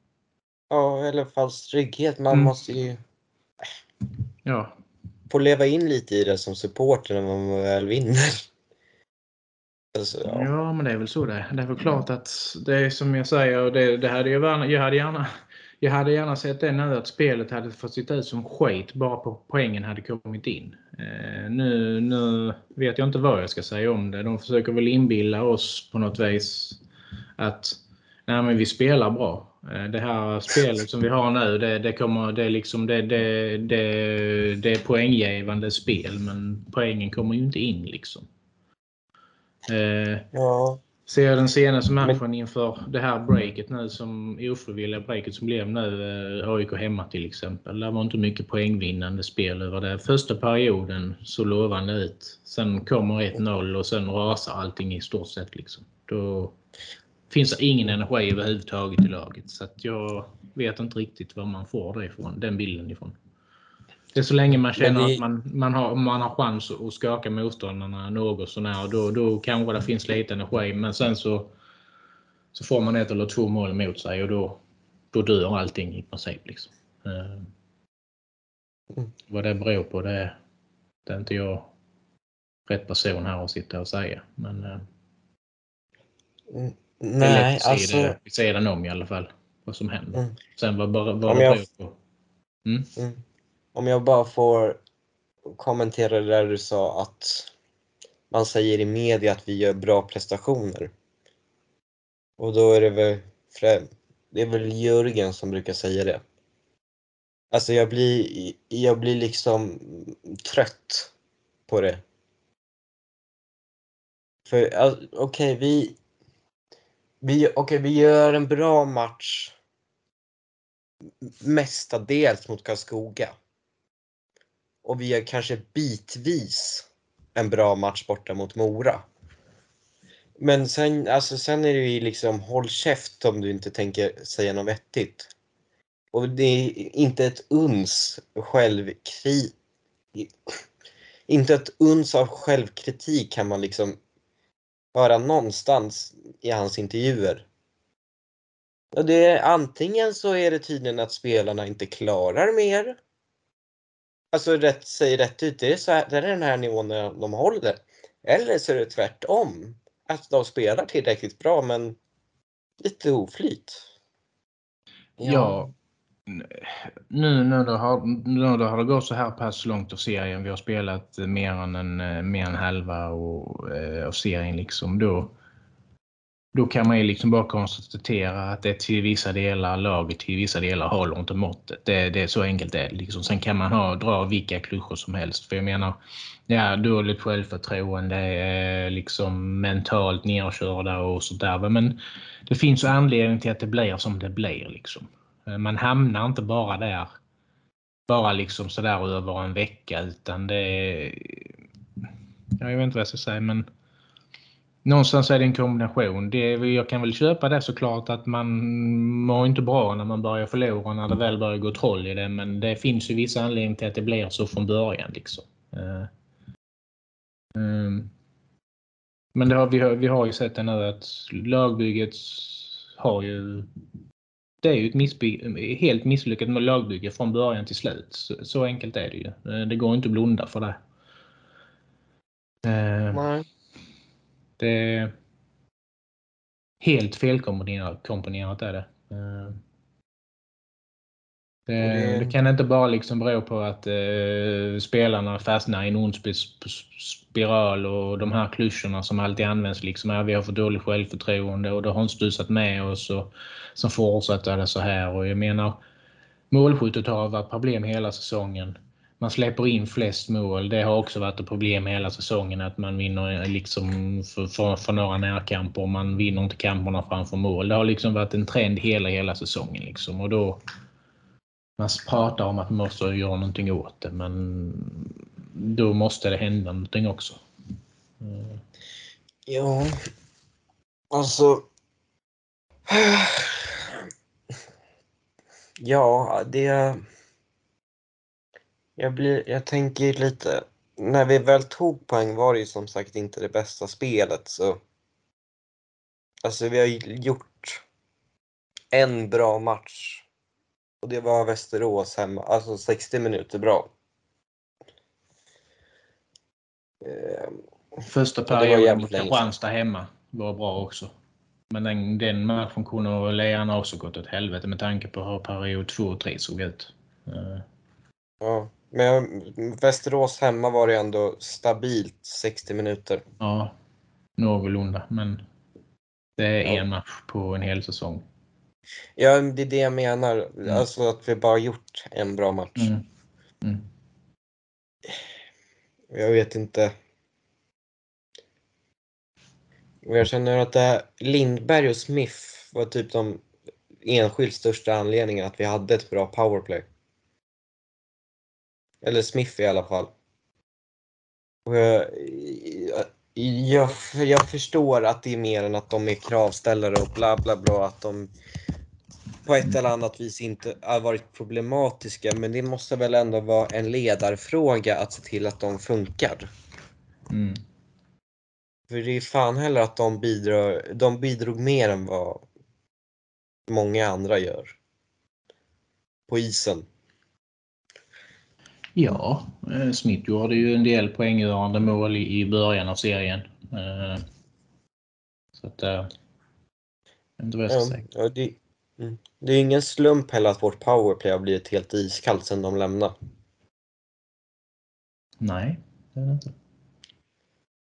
S1: Ja, eller falsk trygghet. Man mm. måste ju...
S2: Ja.
S1: Få leva in lite i det som supporter när man väl vinner. <laughs>
S2: Alltså, ja. ja. men det är väl så det är. Det är väl klart att det är som jag säger, det, det hade jag, jag hade gärna jag hade gärna sett det nu att spelet hade fått sitta ut som skit bara på poängen hade kommit in. Eh, nu, nu vet jag inte vad jag ska säga om det. De försöker väl inbilla oss på något vis att nej, men vi spelar bra. Eh, det här spelet som vi har nu det, det, kommer, det, är liksom, det, det, det, det är poänggivande spel men poängen kommer ju inte in. liksom.
S1: Eh, ja.
S2: Ser jag den senaste matchen inför det här breaket nu som ofrivilliga breaket som blev nu eh, AIK hemma till exempel. Det var inte mycket poängvinnande spel över det. Första perioden så lovande ut. Sen kommer 1-0 och sen rasar allting i stort sett. Liksom. Då finns det ingen energi överhuvudtaget i laget. Så att jag vet inte riktigt var man får det ifrån, den bilden ifrån. Det är så länge man känner vi... att man, man, har, man har chans att skaka motståndarna något sånär. Då, då kanske det finns lite energi. Men sen så, så får man ett eller två mål mot sig och då, då dör allting i princip. Liksom. Eh, mm. Vad det beror på det, det är inte jag rätt person här att sitta och säga. Men eh,
S1: mm. Nej,
S2: alltså... se det vid sidan om i alla fall. Vad som händer. Mm. Sen vad, vad, vad det jag... Mm?
S1: mm om jag bara får kommentera det där du sa att man säger i media att vi gör bra prestationer. Och då är det väl, det är väl Jörgen som brukar säga det. Alltså jag blir, jag blir liksom trött på det. För okej, okay, vi, vi, okay, vi gör en bra match mestadels mot Karlskoga och vi gör kanske bitvis en bra match borta mot Mora. Men sen, alltså, sen är det ju liksom håll käft om du inte tänker säga något vettigt. Och det är inte ett uns självkritik. Inte ett uns av självkritik kan man liksom höra någonstans i hans intervjuer. Och det är, antingen så är det tydligen att spelarna inte klarar mer alltså rätt, säger rätt ut, det är, så här, det är den här nivån de håller. Eller så är det tvärtom, att de spelar tillräckligt bra men lite oflyt.
S2: Ja. ja. Nu när det, har, när det har gått så här pass långt av serien, vi har spelat eh, mer än, en, eh, mer än halva och, eh, av serien liksom, då, då kan man ju liksom bara konstatera att det till vissa delar, laget till vissa delar håller inte måttet. Det, det är så enkelt det är. Liksom. Sen kan man ha, dra vilka klyschor som helst. För jag menar, ja, dåligt självförtroende, eh, liksom mentalt nerkörda och sådär. Men det finns anledning till att det blir som det blir. Liksom. Eh, man hamnar inte bara där, bara liksom sådär över en vecka utan det är, jag vet inte vad jag ska säga men någonstans är det en kombination. Det, jag kan väl köpa det såklart att man mår inte bra när man börjar förlora när det väl börjar gå troll i det. Men det finns ju vissa anledningar till att det blir så från början. Liksom. Eh, ehm, men det har, vi, har, vi har ju sett det nu att lagbygget har ju det är ju ett missby- helt misslyckat med lagbygge från början till slut. Så, så, enkelt är det ju. Eh, det går inte att blunda för det.
S1: Eh, Nej.
S2: Det är helt felkomponerat är det. Det, eh, det, kan inte bara liksom bero på att eh, spelarna fastnar i en ond spiral och de här klyschorna som alltid används. Liksom, ja, vi har för dåligt självförtroende och det har inte stusat med oss och som fortsätter det så här. Och jag menar, målskyttet har varit problem hela säsongen. Man släpper in flest mål. Det har också varit ett problem hela säsongen att man vinner eh, liksom för, för, för några närkamper man vinner inte kamperna framför mål. Det har liksom varit en trend hela, hela säsongen. Liksom. Och då, man pratar om att man måste göra någonting åt det men då måste det hända någonting också.
S1: Mm. Ja, alltså. <sighs> Ja, det. Jag, blir, jag tänker lite. När vi väl tog poäng var det ju som sagt inte det bästa spelet så. Alltså vi har gjort en bra match och det var Västerås hemma, alltså 60 minuter bra.
S2: Ehm, Första perioden mot Kristianstad hemma var bra också. Men den, den matchen kunde Learna också gått åt helvete med tanke på hur period 2 och 3 såg ut.
S1: Uh. Ja, men Västerås hemma var det ändå stabilt 60 minuter.
S2: Ja, någorlunda. Men det är ja. en match på en hel säsong.
S1: Ja, det är det jag menar. Mm. Alltså att vi bara gjort en bra match. Mm. Mm. Jag vet inte. Jag känner att det Lindberg och Smith var typ de enskilt största anledningarna att vi hade ett bra powerplay. Eller Smith i alla fall. Jag, jag, jag, förstår att det är mer än att de är kravställare och bla bla bla. Att de på ett eller annat vis inte har varit problematiska men det måste väl ändå vara en ledarfråga att se till att de funkar. Mm. För det är fan heller att de bidrar, de bidrog mer än vad många andra gör. På isen.
S2: Ja, eh, Smith gjorde ju en del poänggörande mål i början av serien. Eh, så att... Eh, inte vad jag ska säga.
S1: Ja, det, Mm. Det är ingen slump heller att vårt powerplay har blivit helt iskallt sedan de lämnade.
S2: Nej, det är det inte.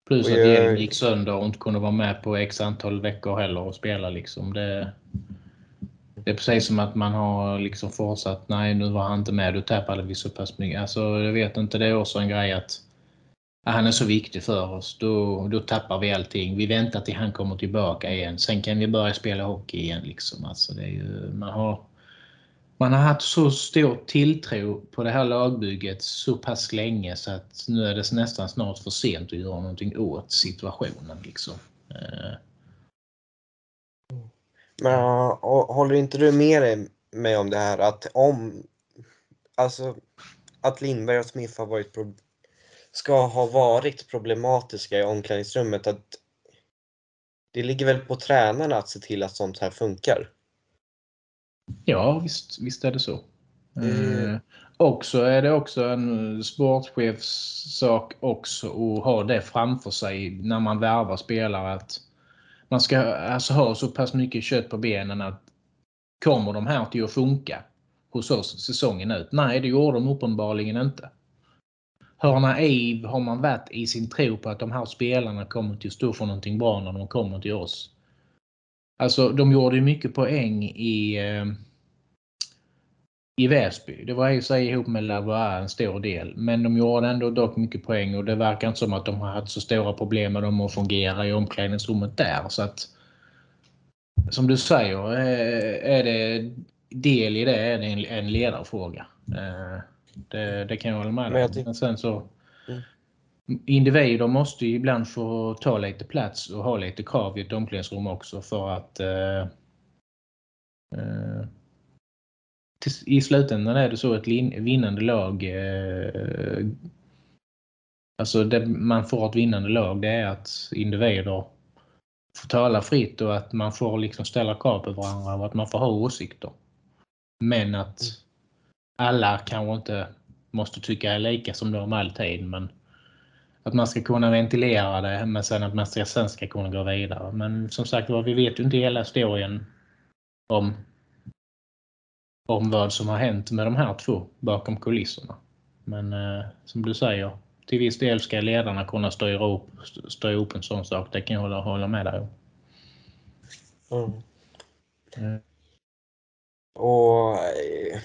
S2: Plus att jag... gick sönder och inte kunde vara med på x antal veckor heller och spela liksom. Det, det är precis som att man har liksom fortsatt. Nej, nu var han inte med. Då tappade vi så pass mycket. Alltså, jag vet inte. Det är också en grej att han är så viktig för oss. Då, då tappar vi allting. Vi väntar till han kommer tillbaka igen. Sen kan vi börja spela hockey igen. Liksom. Alltså det är ju, man, har, man har haft så stor tilltro på det här lagbygget så pass länge så att nu är det nästan snart för sent att göra någonting åt situationen. Liksom. Eh.
S1: Men håller inte du med mig om det här att om alltså att Lindberg och Smith har varit ska ha varit problematiska i omklädningsrummet. Att det ligger väl på tränarna att se till att sånt här funkar?
S2: Ja, visst, visst är det så. Mm. Eh, också är det också en sportchefssak också att ha det framför sig när man värvar spelare. Att man ska alltså ha så pass mycket kött på benen att kommer de här till att funka hos oss säsongen ut? Nej, det gjorde de uppenbarligen inte. Hur naiv har man varit i sin tro på att de här spelarna kommer till att stå för någonting bra när de kommer till oss? Alltså, de gjorde ju mycket poäng i, eh, i Väsby. Det var i sig ihop med Lavoie en stor del. Men de gjorde ändå dock mycket poäng och det verkar inte som att de har haft så stora problem med dem att fungera i omklädningsrummet där. Så att, som du säger, eh, är det del i det är det en, en ledarfråga. Eh, det, det kan jag hålla med om. Men sen så mm. Individer måste ju ibland få ta lite plats och ha lite krav i ett omklädningsrum också för att eh, eh, i slutändan är det så att vinnande lag eh, Alltså det man får ett vinnande lag det är att individer får tala fritt och att man får liksom ställa krav på varandra och att man får ha åsikter. Men att alla kanske inte måste tycka lika som de alltid. Men att man ska kunna ventilera det men sen att man ska, sen ska kunna gå vidare. Men som sagt vi vet ju inte hela historien om, om vad som har hänt med de här två bakom kulisserna. Men eh, som du säger, till viss del ska ledarna kunna styra upp, styra upp en sån sak. Det kan jag hålla, hålla med dig om.
S1: Mm. Mm. Och eh,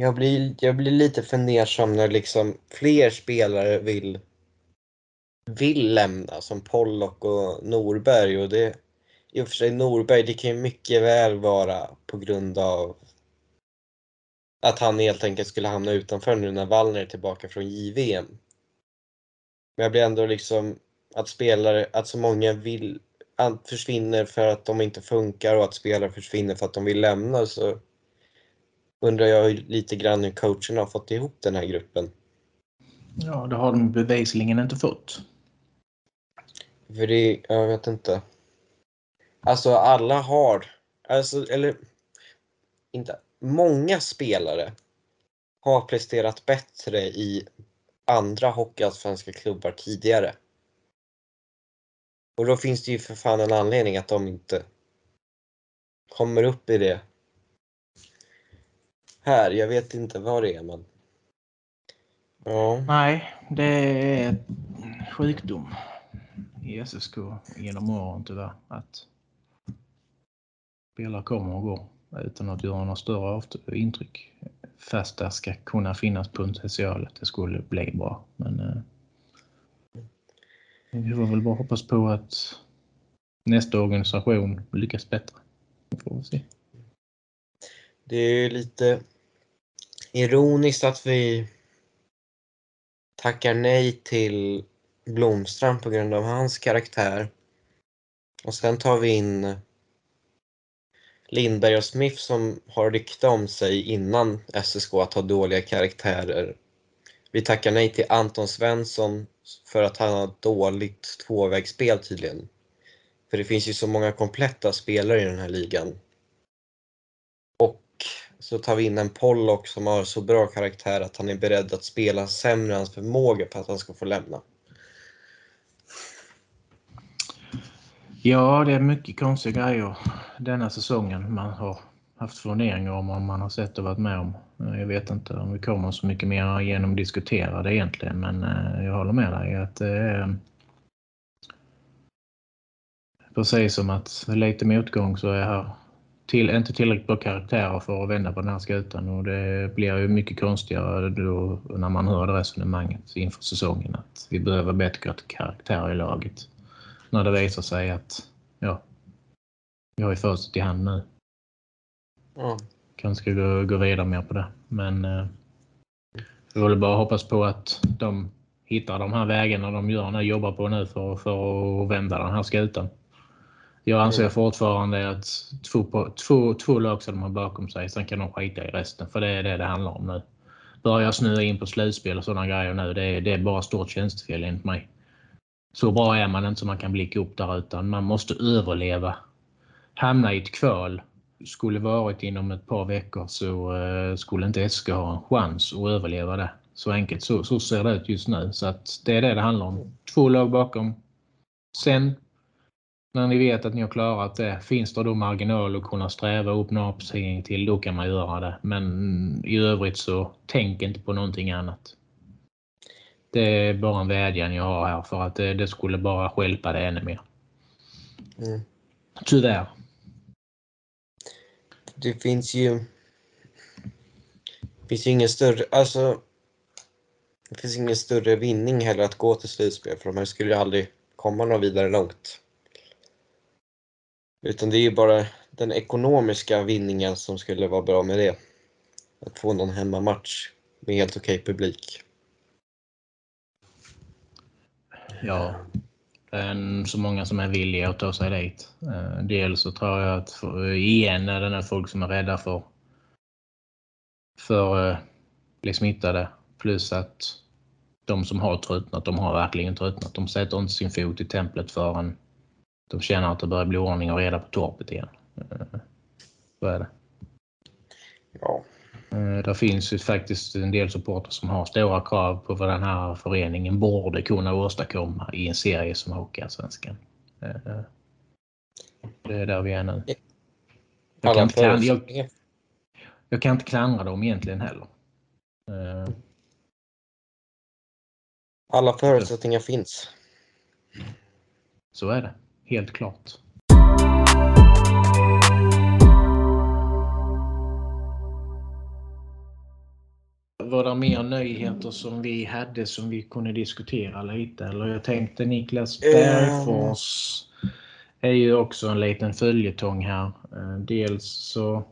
S1: jag blir, jag blir lite fundersam när liksom fler spelare vill, vill lämna som Pollock och Norberg. Och det, I och för sig Norberg, det kan ju mycket väl vara på grund av att han helt enkelt skulle hamna utanför nu när Wallner är tillbaka från JVM. Men jag blir ändå liksom att spelare, att så många vill, försvinner för att de inte funkar och att spelare försvinner för att de vill lämna så undrar jag lite grann hur coacherna har fått ihop den här gruppen.
S2: Ja, det har de bevisligen inte fått.
S1: För det, jag vet inte. Alltså alla har, alltså, eller inte, många spelare har presterat bättre i andra hockeyallsvenska klubbar tidigare. Och då finns det ju för fan en anledning att de inte kommer upp i det här. Jag vet inte vad det är men...
S2: Ja. Nej, det är sjukdom i SSK genom åren tyvärr. Att spelare kommer och går utan att göra några större intryck. Fast det ska kunna finnas potential att det skulle bli bra. Men eh, vi får väl bara hoppas på att nästa organisation lyckas bättre. Det får vi se.
S1: Det är lite ironiskt att vi tackar nej till Blomstrand på grund av hans karaktär. Och sen tar vi in Lindberg och Smith som har rykte om sig innan SSK att ha dåliga karaktärer. Vi tackar nej till Anton Svensson för att han har dåligt tvåvägsspel tydligen. För det finns ju så många kompletta spelare i den här ligan. Så tar vi in en Pollock som har så bra karaktär att han är beredd att spela sämre än hans förmåga för att han ska få lämna.
S2: Ja, det är mycket konstiga grejer denna säsongen man har haft funderingar om vad man har sett och varit med om. Jag vet inte om vi kommer så mycket mer genom diskutera det egentligen men eh, jag håller med dig att det är precis som att lite motgång så är här till, inte tillräckligt bra karaktärer för att vända på den här skutan och det blir ju mycket konstigare då när man hör det resonemanget inför säsongen att vi behöver bättre karaktärer i laget. När det visar sig att ja, vi har ju facit i hand nu. Mm. Kanske ska gå, gå vidare mer på det. Men eh, vi vill bara hoppas på att de hittar de här vägarna de gör nu, jobbar på nu för, för att vända den här skutan. Jag anser mm. fortfarande att två, två, två lag som de har bakom sig, sen kan de skita i resten. För det är det det handlar om nu. Börjar snöa in på slutspel och sådana grejer nu, det är, det är bara stort tjänstefel enligt mig. Så bra är man inte som man kan blicka upp där utan man måste överleva. Hamna i ett kval skulle varit inom ett par veckor så uh, skulle inte SK ha en chans att överleva det. Så enkelt så, så ser det ut just nu. Så att det är det det handlar om. Två lag bakom. Sen när ni vet att ni har klarat det, finns det då marginal att kunna sträva upp några placering till, då kan man göra det. Men i övrigt så tänk inte på någonting annat. Det är bara en vädjan jag har här för att det, det skulle bara skälpa det ännu mer. Mm. Tyvärr.
S1: Det finns ju... Det finns ju ingen större... Alltså... Det finns ingen större vinning heller att gå till slutspel för de här skulle ju aldrig komma något vidare långt. Utan det är ju bara den ekonomiska vinningen som skulle vara bra med det. Att få någon hemmamatch med helt okej okay publik.
S2: Ja, det är så många som är villiga att ta sig dit. Eh, dels så tror jag att igen är det folk som är rädda för för att bli smittade. Plus att de som har tröttnat, de har verkligen tröttnat. De sätter inte sin fot i templet förrän de känner att det börjar bli ordning och reda på torpet igen. Eh, så är det.
S1: Ja.
S2: Eh, Det finns ju faktiskt en del supportrar som har stora krav på vad den här föreningen borde kunna åstadkomma i en serie som Hockeyallsvenskan. Eh, Det är där vi är nu. Jag kan, inte klandra, jag, jag kan inte klandra dem egentligen heller.
S1: Alla förutsättningar finns.
S2: Så är det. Helt klart. Var det mer nyheter som vi hade som vi kunde diskutera lite? Eller jag tänkte Niklas Bergfors är ju också en liten följetong här. Eh, Dels så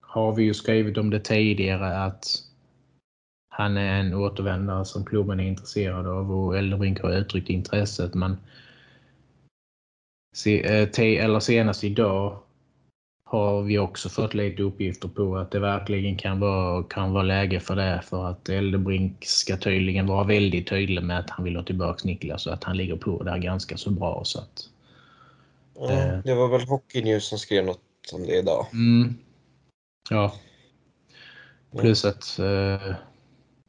S2: har vi ju skrivit om det tidigare att han är en återvändare som klubben är intresserad av och Eldebrink har uttryckt intresset men se, eh, te, eller senast idag har vi också fått lite uppgifter på att det verkligen kan vara, kan vara läge för det för att Eldebrink ska tydligen vara väldigt tydlig med att han vill ha tillbaks Niklas och att han ligger på där ganska så bra. Så att,
S1: Ja,
S2: Det-
S1: det var väl Hockey News som skrev något om det idag.
S2: mm, ja. Plus att eh,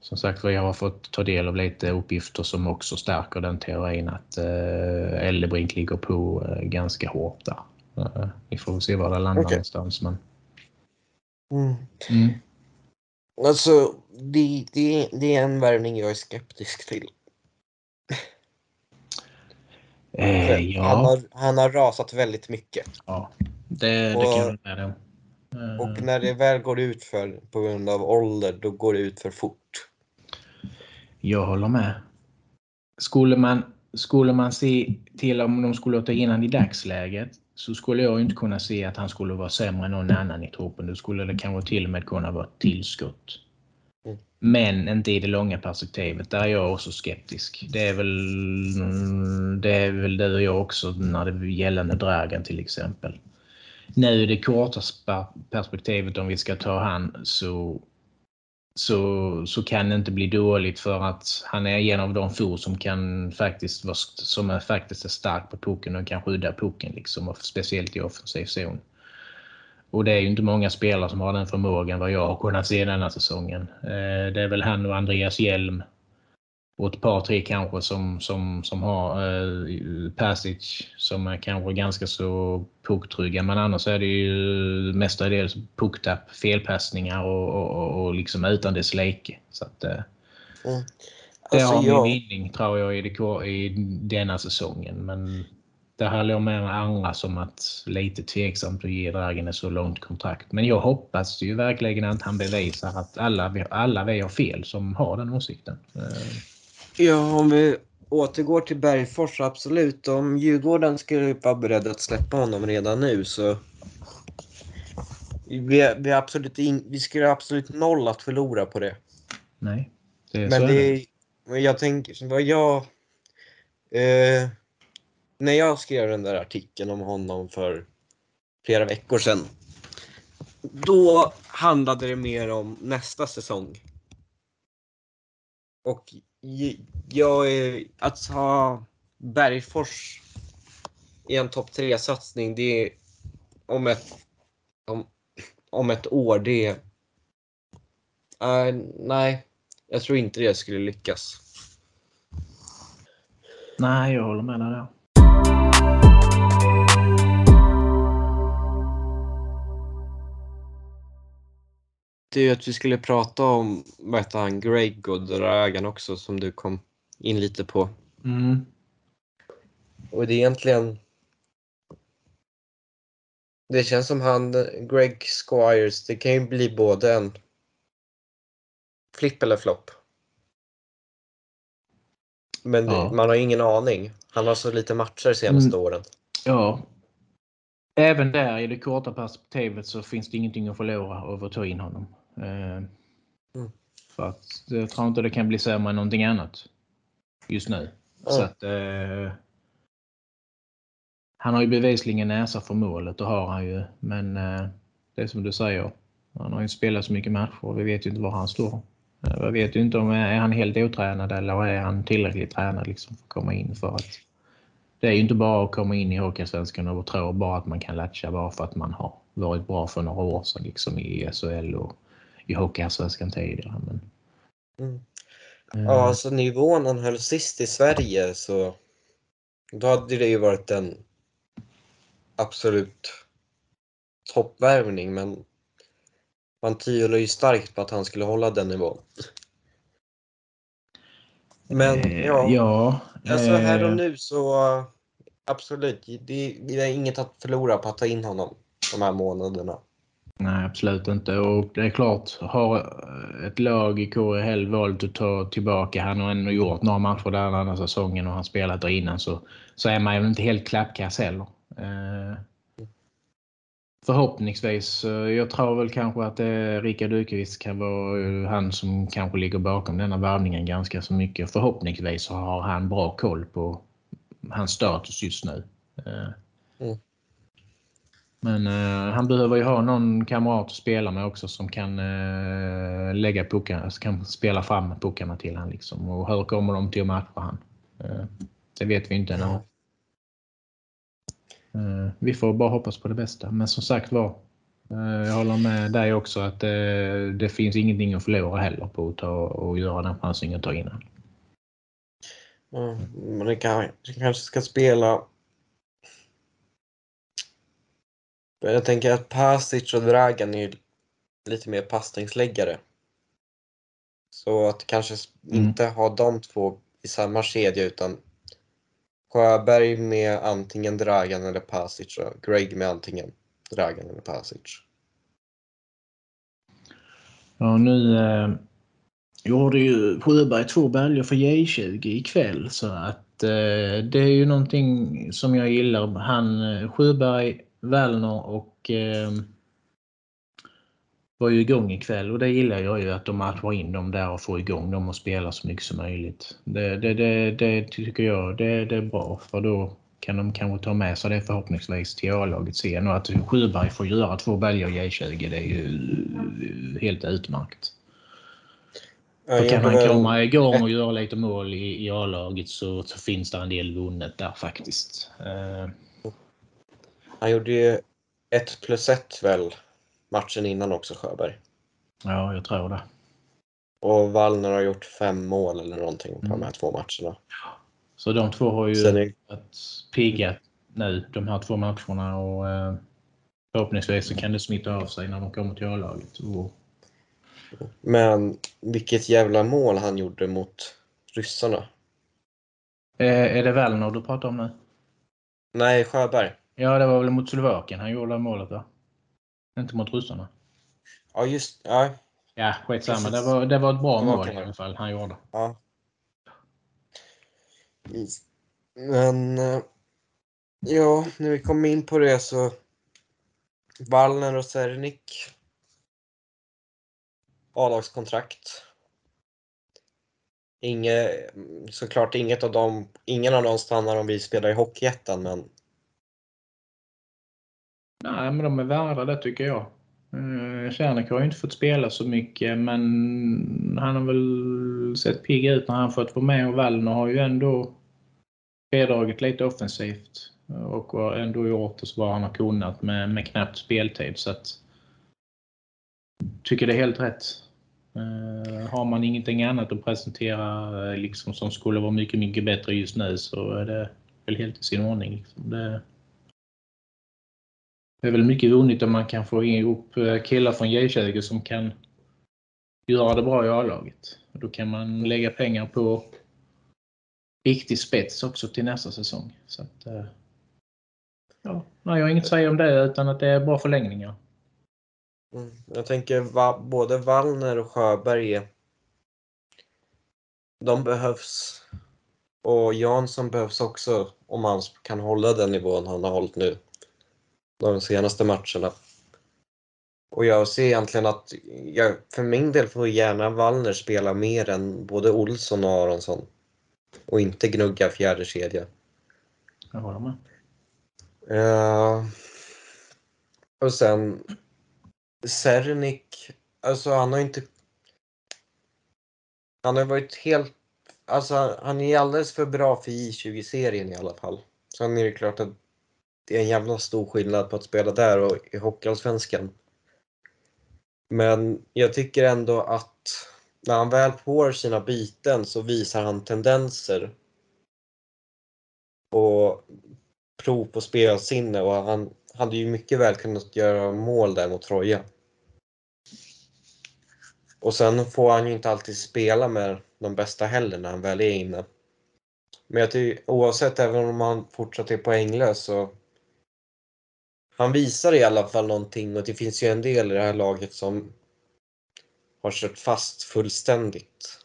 S2: som sagt vi har fått ta del av lite uppgifter som också stärker den teorin att eh, Eldebrink ligger på eh, ganska hårt där. Eh, vi får se var det landar
S1: Okej.
S2: någonstans. Men,
S1: Mm.
S2: mm.
S1: Alltså, det, det, det är en värvning jag är skeptisk till.
S2: Eh,
S1: Han,
S2: ja,
S1: har, han har rasat väldigt mycket.
S2: ja, det, det
S1: Och-
S2: kan jag med om.
S1: Och när det väl går ut för på grund av ålder, då går det ut för fort.
S2: Jag håller med. Skulle man, skulle man se till om de skulle ta in han i dagsläget så skulle jag inte kunna se att han skulle vara sämre än någon annan i truppen. Då skulle det kanske till och med kunna vara ett tillskott.
S1: Mm.
S2: Men inte i det långa perspektivet. Där är jag också skeptisk. Det är väl, det är väl du och jag också när det gällande Dragan till exempel. Nu i det korta perspektivet om vi ska ta han så så, så kan det inte bli dåligt för att han är en av de få som kan faktiskt vara, som är faktiskt är stark på pucken och kan skydda pucken liksom, och speciellt i offensiv zon. Och det är ju inte många spelare som har den förmågan vad jag har kunnat se denna säsongen. Eh, det är väl han och Andreas Hjelm och ett par tre kanske som, som, som har eh, Pasic som är kanske ganska så pucktrygga. Men annars är det ju mestadels pucktapp, felpassningar och, och, och, liksom utan dess like. Så att, eh,
S1: Mm.
S2: det
S1: Alltså,
S2: har min
S1: jag,
S2: vinning tror jag i, det, i denna säsongen. Men det handlar om med andra som att lite tveksamt att ge Dragen ett så långt kontrakt. Men jag hoppas ju verkligen att han bevisar att alla, alla vi har fel som har den åsikten. Eh,
S1: ja, om vi återgår till Bergfors, absolut. Om Djurgården skulle vara beredd att släppa honom redan nu så... Vi, vi, absolut in, vi skulle absolut noll att förlora på det.
S2: Nej, det är
S1: Men
S2: så.
S1: det
S2: är det.
S1: men jag tänker, vad jag... Eh, när jag skrev den där artikeln om honom för flera veckor sedan. Då handlade det mer om nästa säsong. Och jag är, att ha Bergfors i en topp 3-satsning, det är om ett, om, om ett år, det är... Uh, nej, jag tror inte det skulle lyckas.
S2: Nej, jag håller med dig där.
S1: Det är ju att vi skulle prata om, vad heter han, Greg och Dragan också som du kom in lite på.
S2: Mm.
S1: Och det är egentligen... Det känns som han, Greg Squires, det kan ju bli både en flipp eller flopp. Men
S2: Ja.
S1: man har ingen aning. Han har så lite matcher de senaste åren.
S2: Ja. Även där i det korta perspektivet så finns det ingenting att förlora av att ta in honom. Eh, För att jag tror inte det kan bli sämre än någonting annat just nu. Så
S1: Ja.
S2: att, eh, han har ju bevisligen näsa för målet, det har han ju. Men eh, det är som du säger. Han har ju spelat så mycket matcher. Vi vet ju inte var han står. Eh, Vi vet ju inte om är han helt otränad eller är han tillräckligt tränad liksom för att komma in för att det är ju inte bara att komma in i Hockeyallsvenskan och tro bara att man kan latcha bara för att man har varit bra för några år sedan liksom i SHL och i Hockeyallsvenskan tidigare. Men,
S1: Mm.
S2: eh,
S1: Ja, alltså nivån han höll sist i Sverige så då hade det ju varit en absolut toppvärvning men man tvivlar ju starkt på att han skulle hålla den nivån. Men
S2: eh,
S1: ja,
S2: ja
S1: alltså här och
S2: eh,
S1: nu så absolut, det, det är inget att förlora på att ta in honom de här månaderna.
S2: Nej, absolut inte. Och det är klart, har ett lag i KHL valt att ta tillbaka, han har ändå gjort några matcher där den andra säsongen och han spelat där innan, så, så är man ju inte helt klappkass heller. Eh, förhoppningsvis. eh, Jag tror väl kanske att eh, Rickard Dykeqvist kan vara eh, han som kanske ligger bakom denna värvningen ganska så mycket. Förhoppningsvis så har han bra koll på hans status just nu.
S1: Mm.
S2: Men eh, han behöver ju ha någon kamrat att spela med också som kan eh, lägga puckarna, kan spela fram puckarna till han liksom. Och hur kommer de till att matcha han? Eh, det vet vi inte ännu. Eh, vi får bara hoppas på det bästa. Men som sagt var, eh, jag håller med dig också att eh, det finns ingenting att förlora heller på att ta och göra den chansen och ta in han.
S1: Mm, Men det, kan, det kanske ska spela Jag tänker att Pasic och Dragan är lite mer passningsläggare. Så att kanske
S2: Mm.
S1: inte ha de två i samma kedja utan Sjöberg med antingen Dragan eller Pasic och Greg med antingen Dragan eller Pasic.
S2: Ja, nu eh, gjorde ju Sjöberg två baljor för J20 ikväll så att eh, det är ju någonting som jag gillar. Han, eh, Sjöberg, Wallner och eh, var ju igång ikväll och det gillar jag ju att de matchar in dem där och får igång dem och spelar så mycket som möjligt. Det, det, det, det tycker jag det, det är bra för då kan de kanske ta med sig det förhoppningsvis till A-laget sen och att Sjöberg får göra två baljor i J20 det är ju helt utmärkt. Och kan han
S1: väl-
S2: komma igång och göra lite mål i, i A-laget så, så finns det en del vunnet där faktiskt. Eh,
S1: Han gjorde ju ett plus ett väl matchen innan också Sjöberg.
S2: ja, jag tror det.
S1: Och Wallner har gjort fem mål eller någonting på de
S2: Mm.
S1: här två matcherna.
S2: Så de två har ju
S1: Sen
S2: varit pigga nu de här två matcherna och eh, förhoppningsvis så kan det smitta av sig när de kommer till A-laget. Och,
S1: men vilket jävla mål han gjorde mot ryssarna.
S2: eh, är det Wallner du pratar om nu?
S1: Nej, Sjöberg.
S2: Ja, det var väl mot Slovakien han gjorde målet va? Inte mot ryssarna.
S1: Ja, just ja,
S2: Ja, skitsamma. Det var, det var ett bra mål i alla fall han gjorde.
S1: ja. Men eh, ja, när vi kommer in på det så Wallner och Sernik A-lagskontrakt. Inge, såklart inget av dem, ingen av dem stannar om vi spelar i Hockeyettan men
S2: Nej, men de är värda det tycker jag. Uh, har ju inte fått spela så mycket men han har väl sett pigg ut när han fått vara med och Wallner har ju ändå bidragit lite offensivt och har ändå gjort det så bra han har kunnat med, med knappt speltid så att tycker det är helt rätt. Eh, har man ingenting annat att presentera liksom, som skulle vara mycket, mycket bättre just nu så är det väl helt i sin ordning. Liksom. Det, det är väl mycket vunnet om man kan få ihop eh, killar från J20 som kan göra det bra i A-laget. Då kan man lägga pengar på riktig spets också till nästa säsong. Så att, eh, ja, nej, jag har inget att säga om det utan att det är bra förlängningar.
S1: Mm. Jag tänker va, både Wallner och Sjöberg de behövs. Och Jansson behövs också om han kan hålla den nivån han har hållit nu. De senaste matcherna. Och jag ser egentligen att jag, för min del får gärna Wallner spela mer än både Olsson och Aronsson. Och inte gnugga fjärde kedja.
S2: Jag håller med.
S1: Eh, och sen Sernik, alltså han har inte... Han har varit helt... Alltså han är alldeles för bra för J20-serien i alla fall. Sen är det klart att det är en jävla stor skillnad på att spela där och i Hockeyallsvenskan. Men jag tycker ändå att när han väl får sina byten så visar han tendenser och prov på spelsinne och han hade ju mycket väl kunnat göra mål där mot Troja. Och sen får han ju inte alltid spela med de bästa heller när han väl är inne. Men jag tycker oavsett, även om han fortsatt är poänglös så han visar i alla fall någonting och det finns ju en del i det här laget som har kört fast fullständigt.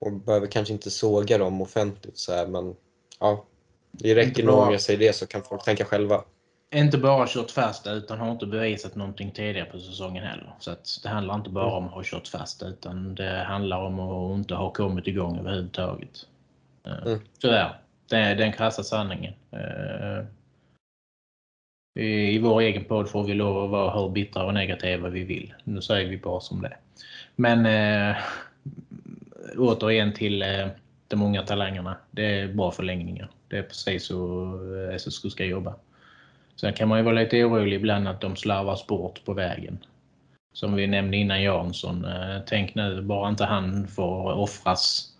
S1: Och behöver kanske inte såga dem offentligt så här, men ja. Det räcker nog om jag säger det så kan folk tänka själva.
S2: Inte bara kört fast utan har inte bevisat någonting tidigare på säsongen heller. Så det handlar inte bara om att ha kört fast utan det handlar om att inte ha kommit igång överhuvudtaget. Eh, mm. Tyvärr. Det är den krassa sanningen. I vår egen podd får vi lov att vara hur bittra och negativa vi vill. Nu säger vi bara som det Men eh, återigen till eh, de unga talangerna. Det är bra förlängningar. Det är precis så eh, SSK ska jobba. Sen kan man ju vara lite orolig ibland att de slarvas bort på vägen. Som vi nämnde innan Jansson. Eh, tänk nu bara inte han får offras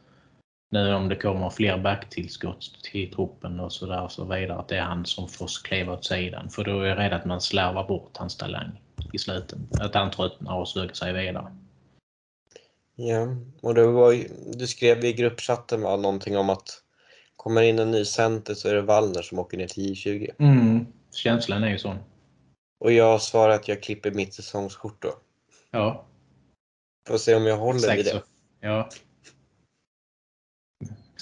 S2: nu om det kommer fler backtillskott till truppen och så där så vidare, att det är han som får kliva åt sidan. För då är jag rädd att man slarvar bort hans talang i slutet. Att han tröttnar och söker sig vidare.
S1: Ja, och det var ju, du skrev i gruppchatten va, någonting om att kommer in en ny center så är det Wallner som åker ner till J20.
S2: Mm, känslan är ju sån.
S1: Och jag svarar att jag klipper mitt säsongskort då.
S2: Ja.
S1: Får se om jag håller Exakt vid det. Så.
S2: Ja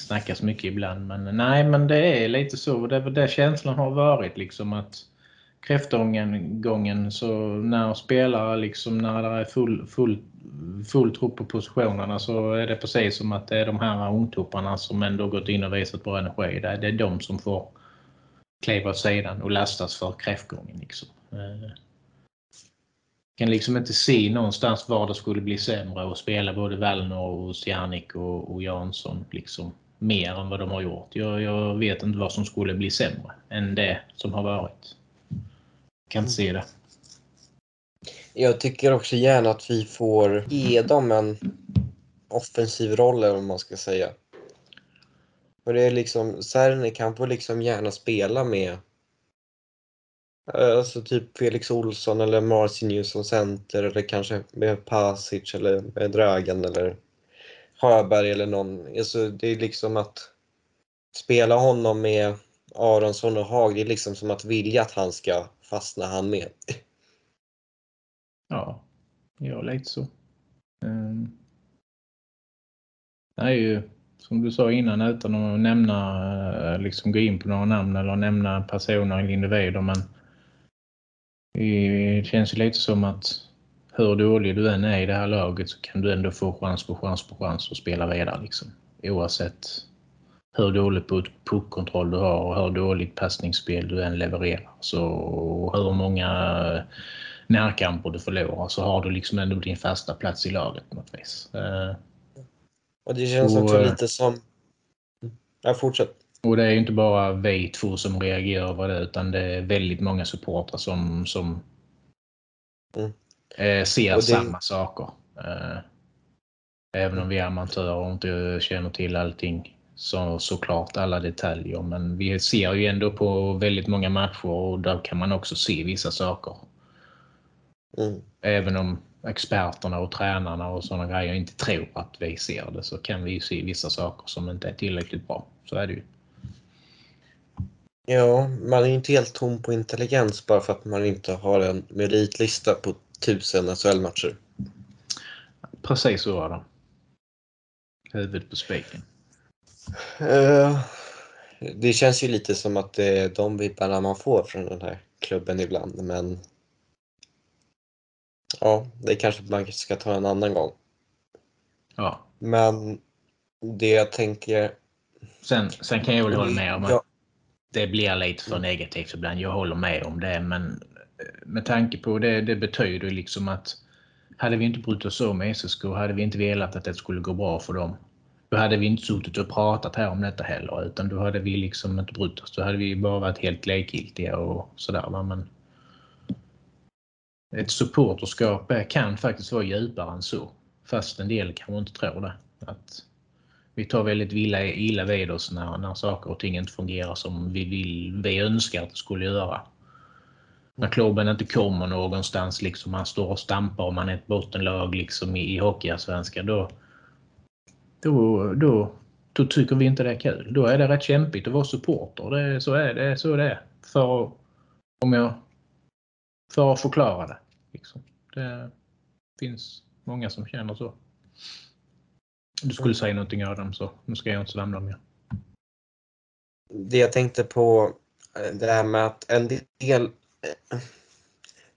S2: snackas mycket ibland. Men nej, men det är lite så. Det är det känslan har varit liksom att kräftgången så när spelare liksom när det är full, full, full trupp på positionerna så är det precis som att det är de här ungtopparna som ändå gått in och visat bra energi. Det är de som får kliva åt sidan och lastas för kräftgången. Liksom. Jag kan liksom inte se någonstans var det skulle bli sämre att spela både Wallner och Stjarnik och, och Jansson. Liksom mer än vad de har gjort. Jag, jag, vet inte vad som skulle bli sämre än det som har varit. Kan inte se det.
S1: Jag tycker också gärna att vi får ge dem en offensiv roll, eller vad man ska säga. För det är liksom, Serni kan få liksom gärna spela med Alltså typ Felix Olsson eller Marcin som center eller kanske med Pasic eller med Dragan eller Sjöberg eller någon. Alltså, det är liksom att spela honom med Aronsson och Haag, det är liksom som att vilja att han ska fastna han med.
S2: Ja, ja lite så. Um, det är ju som du sa innan utan att nämna, eh, liksom gå in på några namn eller nämna personer eller individer men det känns ju lite som att hur dålig du än är i det här laget så kan du ändå få chans på chans på chans att spela vidare. Liksom. Oavsett hur dålig puckkontroll du har och hur dåligt passningsspel du än levererar. Så hur många närkamper du förlorar så har du liksom ändå din fasta plats i laget på något vis. Eh,
S1: och det känns och, också eh, lite som... Ja, fortsätt.
S2: Och det är inte bara vi två som reagerar över det utan det är väldigt många supportrar som, som mm. Eh, ser det... samma saker. Eh, även om vi är amatörer och inte känner till allting så, såklart alla detaljer. Men vi ser ju ändå på väldigt många matcher och där kan man också se vissa saker. Mm. Även om experterna och tränarna och sådana grejer inte tror att vi ser det så kan vi se vissa saker som inte är tillräckligt bra. Så är det ju.
S1: Ja, man är inte helt tom på intelligens bara för att man inte har en meritlista på tusen SHL-matcher.
S2: Precis så var det. Huvudet på spiken.
S1: Uh, det känns ju lite som att det är de vibbarna man får från den här klubben ibland, men ja, det kanske man ska ta en annan gång.
S2: Ja.
S1: Men det jag tänker...
S2: Sen, sen kan jag väl hålla med om att ja. det blir lite för negativt ibland. Jag håller med om det, men med tanke på det, det betyder liksom att hade vi inte brytt oss om SSK hade vi inte velat att det skulle gå bra för dem. då hade vi inte suttit och pratat här om detta heller utan då hade vi liksom inte brytt oss. Då hade vi bara varit helt likgiltiga och sådär. Men ett supporterskap eh, kan faktiskt vara djupare än så. Fast en del kanske inte tror det. Att vi tar väldigt illa, illa vid oss när, när saker och ting inte fungerar som vi, vill, vi önskar att det skulle göra. När klubben inte kommer någonstans, liksom man står och stampar och man är ett bottenlag liksom i, i Hockeyallsvenskan, då, då, då, då tycker vi inte det är kul. Då är det rätt kämpigt att vara supporter. Det, så är det. Så är det. För, om jag, för att förklara det. Liksom. Det finns många som känner så. Du skulle säga någonting Adam, så nu ska jag inte svamla mer.
S4: Det jag tänkte på, eh, det här med att en del,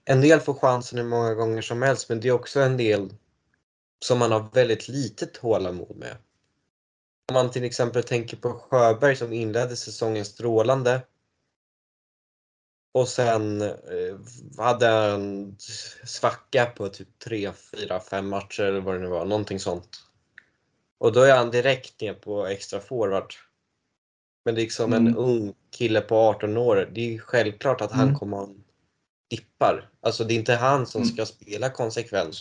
S4: en del får chansen hur många gånger som helst, men det är också en del som man har väldigt lite tålamod med. Om man till exempel tänker på Sjöberg som inledde säsongen strålande och sen eh, hade en svacka på typ 3, 4, 5 matcher eller vad det nu var, någonting sånt. Och då är han direkt ner på extra forward. Men liksom mm. en ung kille på 18 år, det är självklart att han mm. kommer att dippar. Alltså det är inte han som mm. ska spela konsekvent.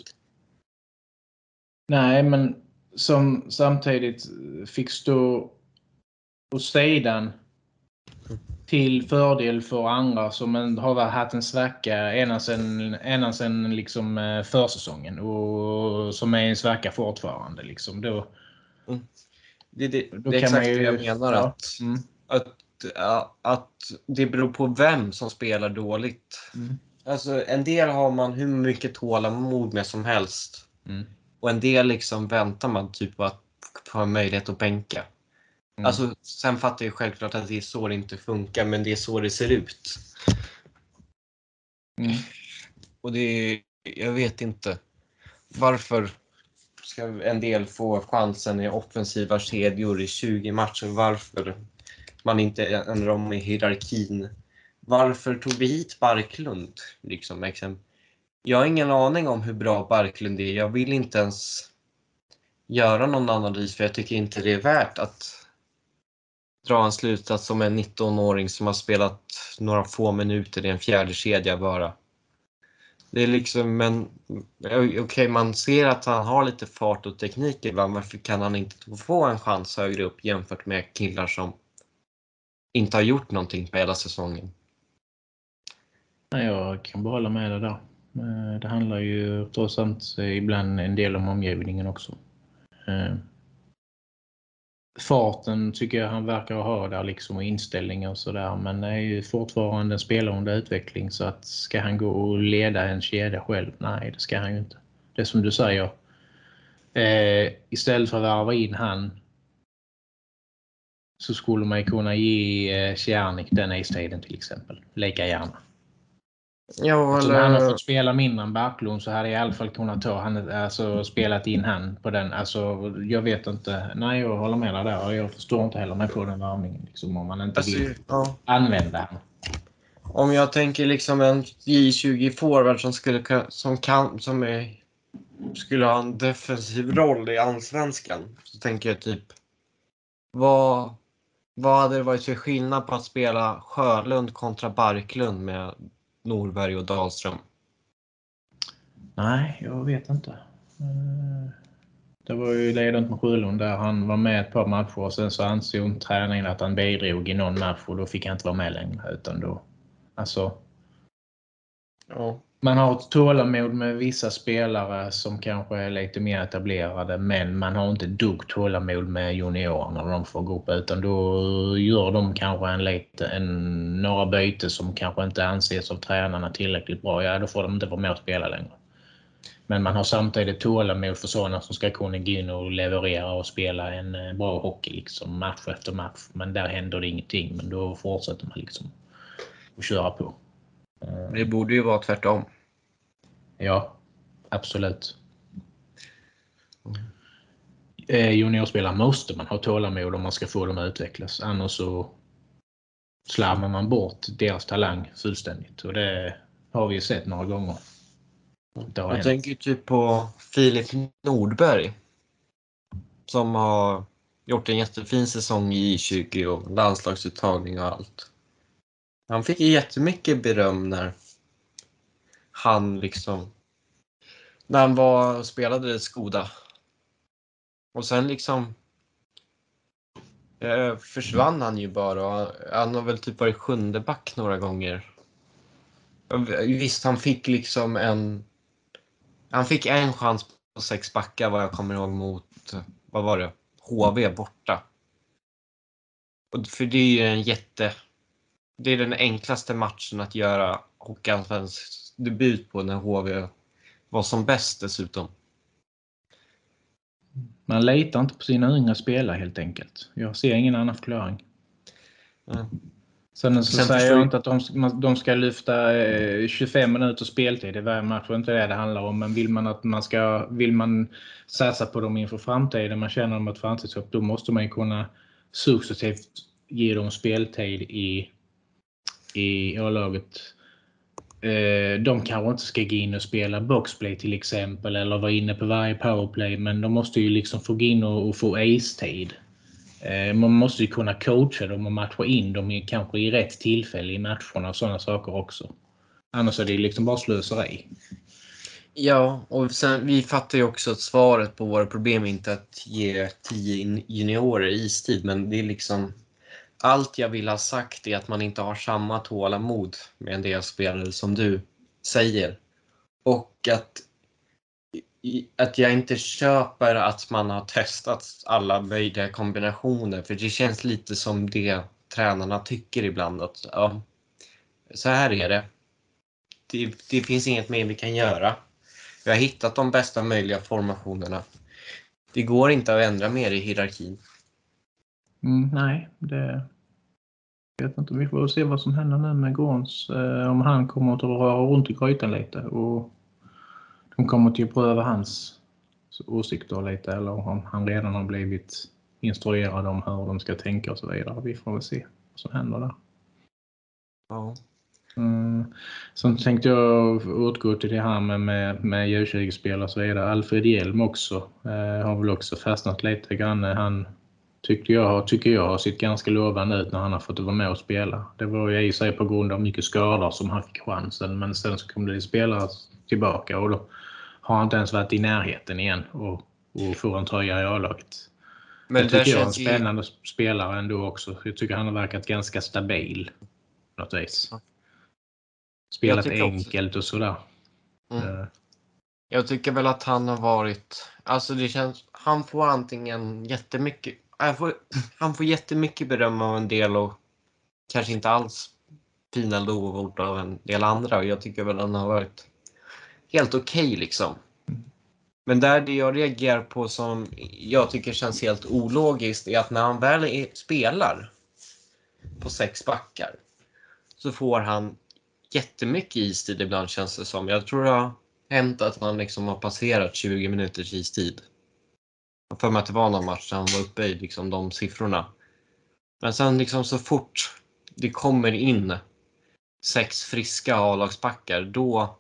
S2: Nej, men som samtidigt fick stå på sidan till fördel för andra som har haft en svacka ända sedan liksom eh, försäsongen och som är en svacka fortfarande. Liksom. Då,
S1: mm. Det, det, det är exakt ju, det jag menar. Ja. Att, mm. att, att det beror på vem som spelar dåligt. Mm. Alltså, en del har man hur mycket tålamod med som helst. Mm. Och en del liksom väntar man typ på att få möjlighet att bänka. Mm. Alltså, sen fattar jag självklart att det är så det inte funkar, men det är så det ser ut. Mm. Och det är, jag vet inte. Varför ska en del få chansen i offensiva kedjor i 20 matcher? Varför man inte ändrar om i hierarkin? Varför tog vi hit Barklund? Liksom, exempel. Jag har ingen aning om hur bra Barklund är. Jag vill inte ens göra någon analys för jag tycker inte det är värt att dra en slutsats som en 19-åring som har spelat några få minuter i en fjärde kedja bara. Det är liksom en... Eh, okej, okay, man ser att han har lite fart och teknik ibland. Varför kan han inte få en chans högre upp jämfört med killar som inte har gjort någonting på hela säsongen?
S2: Jag kan bara hålla med dig där. Eh, det handlar ju trots allt eh, ibland en del om omgivningen också. Farten tycker jag han verkar ha där liksom och inställningar och sådär. Men det är ju fortfarande en spelare under utveckling så att ska han gå och leda en kedja själv? Nej, det ska han ju inte. Det är som du säger. Eh, istället för att värva in han så skulle man ju kunna ge eh, den istiden till exempel. Lika gärna. Ja, eller... han har fått spela mindre än Backlund så hade jag i alla fall kunnat ta han, alltså, spelat in han på den. Alltså, jag vet inte. Nej, jag håller med dig där. Jag förstår inte heller mig på den värmningen. Liksom, om man inte alltså, vill ja. använda honom.
S1: Om jag tänker liksom en J20 forward som skulle, som kan, som är, skulle ha en defensiv roll i Allsvenskan. Så tänker jag typ. Vad, vad hade det varit för skillnad på att spela Sjölund kontra Barklund med Norberg och Dahlström?
S2: Nej, jag vet inte. Eh, det var ju ledande med Sjölund där han var med ett par matcher och sen så ansåg träningen att han bidrog i någon match och då fick han inte vara med längre. Utan då, alltså, ja man har ett tålamod med vissa spelare som kanske är lite mer etablerade men man har inte dugg tålamod med juniorerna när de får gå upp utan då gör de kanske en lite, en, några byten som kanske inte anses av tränarna tillräckligt bra. Ja, då får de inte vara med och spela längre. Men man har samtidigt tålamod för sådana som ska kunna gå in och leverera och spela en eh, bra hockey liksom match efter match. Men där händer det ingenting. Men då fortsätter man liksom att köra på.
S1: Det borde ju vara tvärtom.
S2: Ja, absolut. Mm. Juniorspelare måste man ha tålamod om man ska få dem att utvecklas. Annars så slarvar man bort deras talang fullständigt. Och det har vi ju sett några gånger.
S1: Jag hänt. tänker typ på Filip Nordberg. Som har gjort en jättefin säsong i 20 och landslagsuttagning och allt. Han fick jättemycket beröm när han liksom när han var och spelade Skoda. Och sen liksom eh, försvann han ju bara han har väl typ varit sjunde back några gånger. Visst, han fick liksom en... Han fick en chans på sex backar vad jag kommer ihåg mot, vad var det, HV borta. Och för det är ju en jätte... Det är den enklaste matchen att göra Hockeyallsvensk debut på när HV var som bäst dessutom.
S2: Man litar inte på sina unga spelare helt enkelt. Jag ser ingen annan förklaring.
S1: Mm.
S2: Sen så Sen säger jag inte att de, de ska lyfta 25 eh, minuter speltid i varje match. Det är inte det det handlar om. Men vill man att man ska, vill man satsa på dem inför framtiden, man känner dem ett framtidshopp, då måste man ju kunna successivt ge dem speltid i, i A-laget. Eh, de kanske inte ska gå in och spela boxplay till exempel eller vara inne på varje powerplay men de måste ju liksom få gå in och, och få ace-tid. Eh, man måste ju kunna coacha dem och matcha in dem i, kanske i rätt tillfälle i matcherna och sådana saker också. Annars är det liksom bara slöseri.
S1: Ja, och sen, vi fattar ju också att svaret på våra problem är inte att ge tio juniorer istid, men det är liksom allt jag vill ha sagt är att man inte har samma tålamod med en del spelare som du säger. Och att att jag inte köper att man har testat alla möjliga kombinationer för det känns lite som det tränarna tycker ibland att ja, så här är det. det. Det finns inget mer vi kan göra. Vi har hittat de bästa möjliga formationerna. Det går inte att ändra mer i hierarkin.
S2: Mm, nej, det vet inte. Vi får se vad som händer nu med Gorns. Eh, om han kommer att röra runt i grytan lite och de kommer att pröva hans åsikter lite eller om han redan har blivit instruerad om hur de ska tänka och så vidare. Vi får väl se vad som händer där.
S1: Ja.
S2: Mm. Sen tänkte jag återgå till det här med, med, med U20-spel och så vidare. Alfred Hjelm också eh, har väl också fastnat lite grann. Han tyckte jag, tycker jag har sett ganska lovande ut när han har fått vara med och spela. Det var ju i sig på grund av mycket skador som han fick chansen men sen så kom det spelare tillbaka och då har han inte ens varit i närheten igen och, och får en tröja i A-laget. Men det tycker jag är en spännande ju... spelare ändå också. Jag tycker han har verkat ganska stabil på något vis. Spelat enkelt också. och sådär. Mm. Uh.
S1: Jag tycker väl att han har varit, alltså det känns, han får antingen jättemycket, han får, han får jättemycket beröm av en del och kanske inte alls fina lovord av en del andra och jag tycker väl han har varit helt okej okay, liksom. Men där det jag reagerar på som jag tycker känns helt ologiskt är att när han väl är, spelar på sex backar så får han jättemycket istid ibland känns det som. Jag tror det har hänt att han liksom har passerat 20 minuters istid. Jag för mig att det var någon match där han var uppe i liksom de siffrorna. Men sen liksom så fort det kommer in sex friska A-lagsbackar då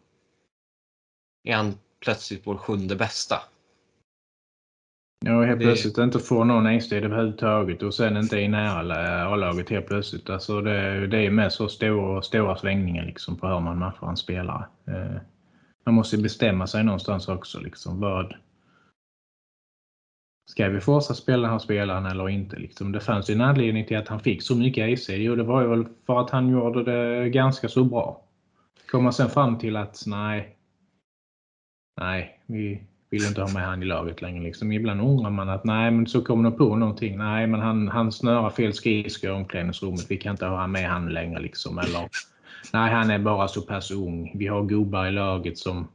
S1: är han plötsligt vår sjunde bästa.
S2: Ja, helt det... plötsligt inte få någon istid överhuvudtaget och sen inte i nära A-laget helt plötsligt. Alltså det, det är med så stora, stora svängningar liksom på hur man matchar en spelare. Eh, man måste bestämma sig någonstans också. Liksom, vad, Ska vi fortsätta spela den här spelaren eller inte? Liksom, det fanns ju en anledning till att han fick så mycket AC. och det var ju väl för att han gjorde det ganska så bra. Kommer sen fram till att nej, nej, vi vill inte ha med han i laget längre. Liksom. Ibland undrar man att nej, men så kommer de på någonting. Nej, men han, han snörar fel skridskor i omklädningsrummet. Vi kan inte ha med han längre. Liksom. Eller nej, han är bara så pass ung. Vi har gubbar i laget som,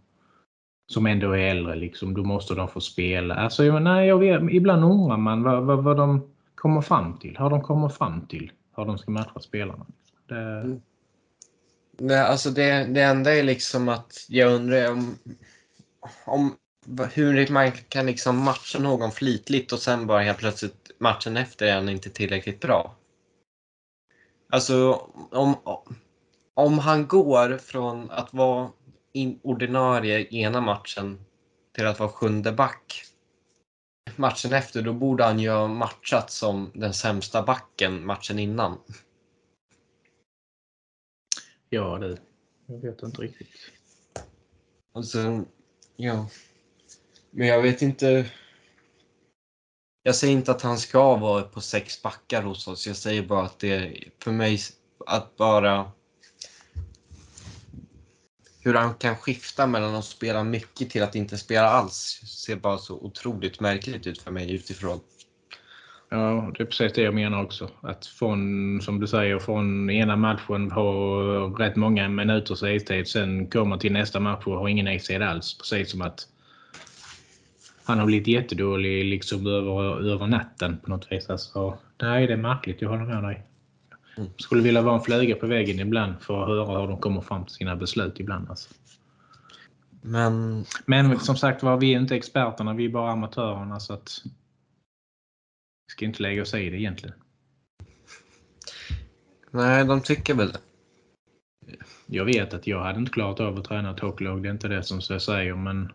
S2: som ändå är äldre. Liksom. Då måste de få spela. Alltså, nej, jag vet, ibland undrar man vad, vad, vad de kommer fram till. Hur de kommer fram till hur de ska matcha spelarna. Det... Mm.
S1: Nej, alltså det, det enda är liksom att jag undrar om om hur man kan liksom matcha någon flitligt och sen bara helt plötsligt matchen efter är han inte tillräckligt bra. Alltså om, om han går från att vara ordinarie ena matchen till att vara sjunde back matchen efter, då borde han ju ha matchat som den sämsta backen matchen innan.
S2: Ja, det. Jag vet inte riktigt.
S1: Och sen, ja. Men jag vet inte. Jag säger inte att han ska vara på sex backar hos oss. Jag säger bara att det för mig att bara hur han kan skifta mellan att spela mycket till att inte spela alls ser bara så otroligt märkligt ut för mig utifrån.
S2: Ja, det är precis det jag menar också. Att från, som du säger, från ena matchen ha rätt många minuters istid, sen kommer till nästa match och har ingen istid alls. Precis som att han har blivit jättedålig liksom över, över natten på något vis. Alltså, nej, det är märkligt, jag håller med dig. Mm. Skulle vilja vara en fluga på väggen ibland för att höra hur de kommer fram till sina beslut ibland. Alltså.
S1: Men...
S2: Men som sagt var, vi är inte experterna, vi är bara amatörerna så att vi ska inte lägga oss i det egentligen.
S1: Nej, de tycker väl det.
S2: Jag vet att jag hade inte klarat av att träna ett hockeylag, det är inte det som jag säger, men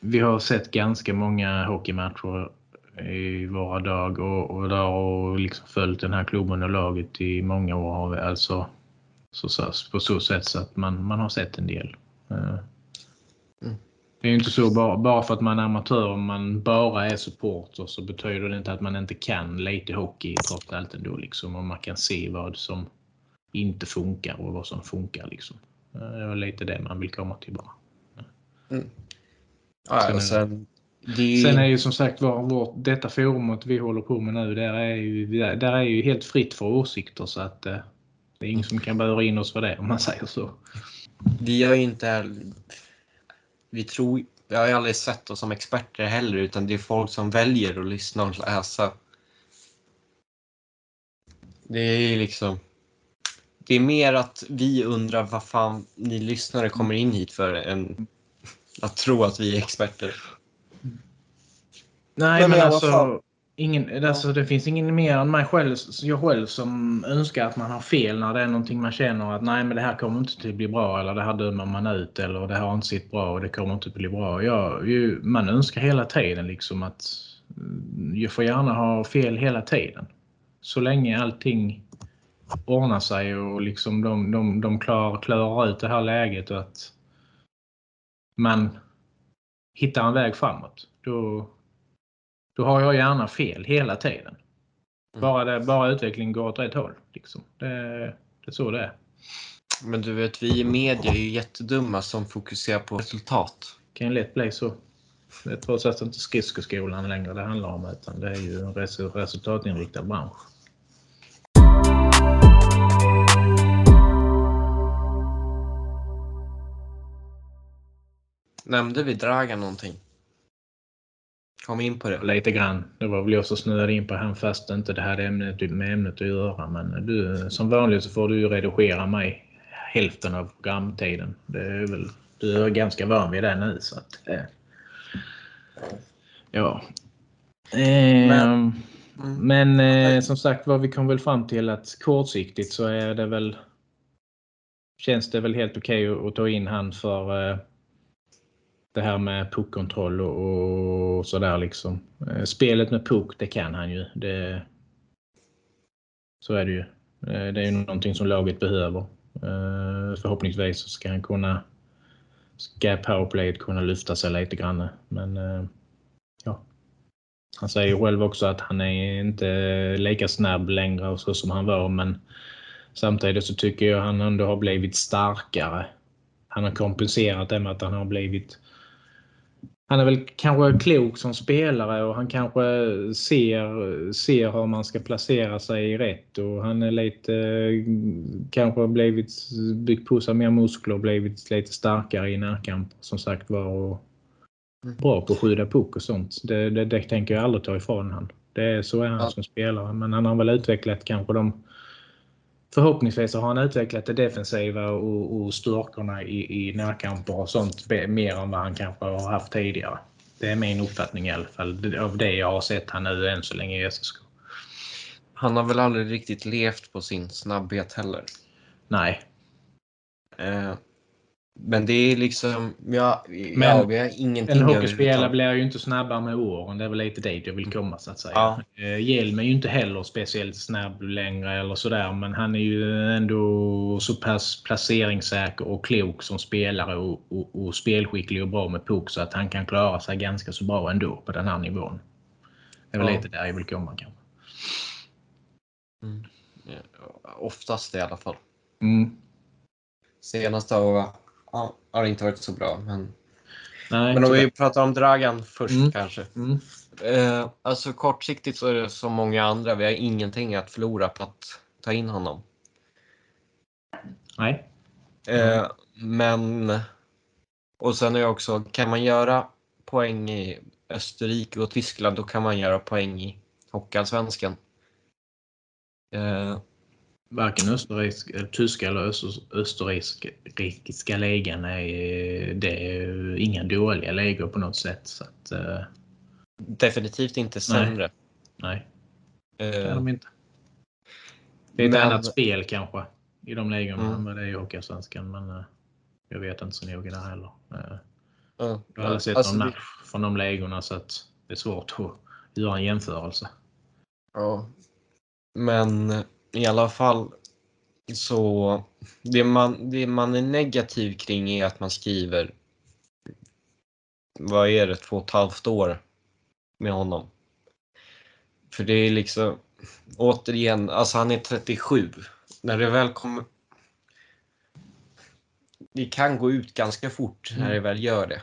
S2: vi har sett ganska många hockeymatcher i våra dag och, och där och liksom följt den här klubben och laget i många år. Har vi alltså så, så, på så sätt så att man, man har sett en del. Eh, mm. Det är ju inte så bara, bara för att man är amatör och man bara är supporter så betyder det inte att man inte kan lite hockey trots allt ändå. Liksom, och man kan se vad som inte funkar och vad som funkar. Liksom. Eh, det är lite det man vill komma till bara.
S1: Mm. Ja, sen,
S2: det... sen är ju som sagt var, vårt, detta forumet vi håller på med nu, där är ju, där är ju helt fritt för åsikter så att eh, det är ingen som kan böra in oss för det om man <laughs> säger så.
S1: Vi har ju inte vi tror, vi har ju aldrig sett oss som experter heller utan det är folk som väljer att lyssna och läsa. Det är liksom det är mer att vi undrar vad fan ni lyssnare kommer in hit för än att tro att vi är experter.
S2: Nej, men, men alltså, ingen, alltså, det finns ingen mer än mig själv, jag själv som önskar att man har fel när det är någonting man känner att nej, men det här kommer inte att bli bra eller det här dömer man ut eller det här har inte sitt bra och det kommer inte att bli bra. Ja, ju, man önskar hela tiden liksom att jag får gärna ha fel hela tiden. Så länge allting ordnar sig och liksom de, de, de klarar, klarar ut det här läget och att man hittar en väg framåt. Då, då har jag gärna fel hela tiden. Mm. Bara, det, bara utvecklingen går åt rätt håll. Liksom. Det, det är så det är.
S1: Men du vet, vi i media är ju jättedumma som fokuserar på resultat.
S2: Det kan ju lätt bli så. Det är trots allt inte skridskoskolan längre det handlar om utan det är ju en resultatinriktad bransch.
S1: Nämnde vi Dragan någonting? Kom in på det.
S2: Lite grann. Det var väl jag som snöade in på han fast inte det hade ämnet med ämnet att göra. Men du, som vanligt så får du ju redigera mig hälften av programtiden. Det är väl, du är ganska van vid det nu. Så att, eh, ja. Eh, men, men eh, som sagt var, vi kom väl fram till att kortsiktigt så är det väl känns det väl helt okej okay att, att ta in han för eh, det här med puckkontroll och, och sådär liksom. Eh, spelet med puck, det kan han ju. Det, så är det ju. Eh, det är ju någonting som laget behöver. Eh, förhoppningsvis så ska han kunna ska powerplayet kunna lyfta sig lite grann. Men ja. Han säger själv också att han är inte lika snabb längre och så som han var men samtidigt så tycker jag han ändå har blivit starkare. Han har kompenserat det med att han har blivit han är väl kanske klok som spelare och han kanske ser, ser hur man ska placera sig rätt och han är lite kanske blivit byggt på sig mer muskler och blivit lite starkare i närkamp som sagt var och bra på att skjuta puck och sånt. Det, det, det tänker jag aldrig ta ifrån han. Det är, så är han ja. som spelare men han har väl utvecklat kanske de förhoppningsvis har han utvecklat det defensiva och, och styrkorna i, i närkamper och sånt mer än vad han kanske har haft tidigare. Det är min uppfattning i alla fall av det jag har sett han nu än så länge i SSK.
S1: Han har väl aldrig riktigt levt på sin snabbhet heller?
S2: Nej.
S1: Eh, Men det är liksom, ja,
S2: Men
S1: ja vi har ingenting
S2: En hockeyspelare blir ju inte snabbare med åren. Det är väl lite dit jag vill komma så att säga.
S1: Ja.
S2: Eh, Hjelm är ju inte heller speciellt snabb längre eller sådär. Men han är ju ändå så pass placeringssäker och klok som spelare och, och, och spelskicklig och bra med puck så att han kan klara sig ganska så bra ändå på den här nivån. Det är väl
S1: Ja.
S2: lite där jag vill komma kanske.
S1: Ja, Oftast i alla fall.
S2: Mm.
S1: Senaste har, ja, har inte varit så bra. Men,
S2: Nej,
S1: men om vi pratar om Dragan först
S2: Mm.
S1: kanske.
S2: Mm.
S1: Eh, alltså kortsiktigt så är det som många andra. Vi har ingenting att förlora på att ta in honom.
S2: Nej.
S1: Eh, men... Och sen är det också, kan man göra poäng i Österrike och Tyskland, då kan man göra poäng i Hockeyallsvenskan. Eh,
S2: Varken österrikiska, eller tyska eller öster- österrikiska ligan är, det är inga dåliga ligor på något sätt. Så att, eh,
S1: definitivt inte sämre.
S2: nej, det är
S1: Eh,
S2: de inte. Det är ett
S1: Men-
S2: annat spel kanske i de ligorna
S1: Mm.
S2: än vad det är i Hockeyallsvenskan. Men eh, jag vet inte så noga där heller. Eh,
S1: ja.
S2: Jag har aldrig sett
S1: Alltså,
S2: någon
S1: det-
S2: match från de ligorna så att det är svårt att göra en jämförelse.
S1: Ja. Men i alla fall så det man, det man är negativ kring är att man skriver vad är det, två och ett halvt år med honom. För det är liksom återigen, alltså han är 37. När det väl kommer det kan gå ut ganska fort när det väl gör det.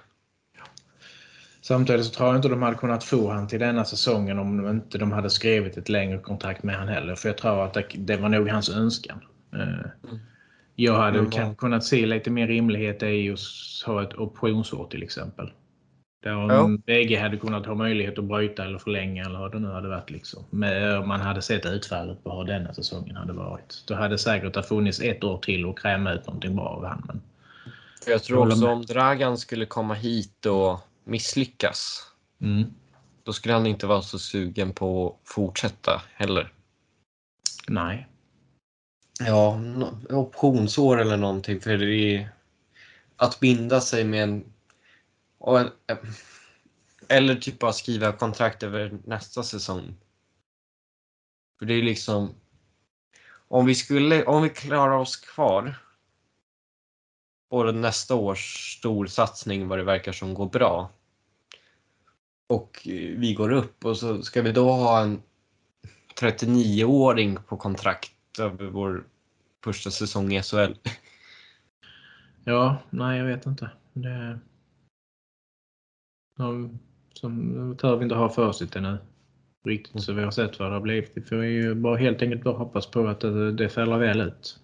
S2: Samtidigt så tror jag inte de hade kunnat få han till denna säsongen om de inte de hade skrivit ett längre kontrakt med han heller. För jag tror att det, det var nog hans önskan. Eh, Jag hade kan, kunnat se lite mer rimlighet i att ha ett optionsår till exempel. Där
S1: Ja.
S2: bägge hade kunnat ha möjlighet att bryta eller förlänga eller vad det nu hade varit. Liksom. Men om man hade sett utfallet på hur denna säsongen hade varit. Då hade det säkert ha funnits ett år till och kräma ut någonting bra av
S1: För jag tror också om Dragan skulle komma hit och misslyckas
S2: mm,
S1: Då skulle han inte vara så sugen på att fortsätta heller.
S2: nej.
S1: Ja, optionsår eller någonting. För det är att binda sig med en... Eller typ bara skriva kontrakt över nästa säsong. För det är liksom... Om vi skulle, om vi klarar oss kvar och nästa års storsatsning vad det verkar som går bra och eh, vi går upp och så ska vi då ha en 39-åring på kontrakt över vår första säsong i SHL. <laughs>
S2: Ja, nej jag vet inte. Det... De, som vi inte ha facit ännu. Riktigt så vi har sett vad det har blivit. Vi får ju bara helt enkelt bara hoppas på att det, det fäller väl ut.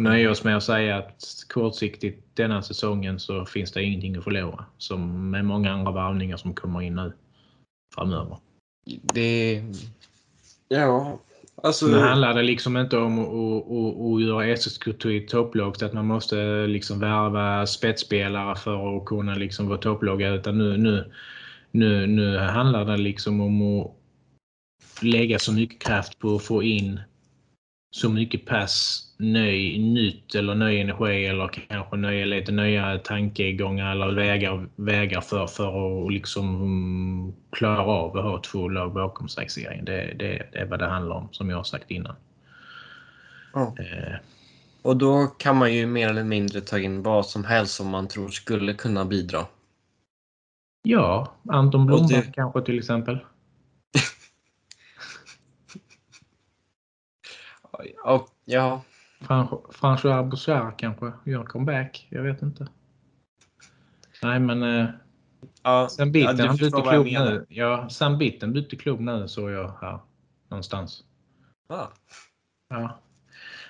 S2: Nöja oss med att säga att kortsiktigt denna säsongen så finns det ingenting att förlora. Som med många andra varvningar som kommer in nu framöver.
S1: Det... Ja, alltså...
S2: Nu handlar det liksom inte om att, att, att, att göra SSK till ett topplag så att man måste liksom värva spetsspelare för att kunna liksom vara topplag. Utan nu, nu, nu, nu handlar det liksom om att lägga så mycket kraft på att få in så mycket pass ny, nytt eller ny energi eller kanske nya, lite nya tankegångar eller vägar, vägar för, för att liksom mm, klara av att ha två lag bakom sig serien. Det, det, det är vad det handlar om som jag har sagt innan.
S1: Ja.
S2: Eh,
S1: Och då kan man ju mer eller mindre ta in vad som helst som man tror skulle kunna bidra.
S2: ja, Anton Blomberg
S1: det-
S2: kanske till exempel. <laughs>
S1: Och, ja,
S2: Fran- François Bouchard kanske gör comeback. Jag vet inte. Nej, men eh,
S1: ja, ja, du
S2: han
S1: förstår
S2: bytte klubb nu. Ja, Sam Bitten bytte klubb nu såg jag här någonstans.
S1: Ja,
S2: Ja.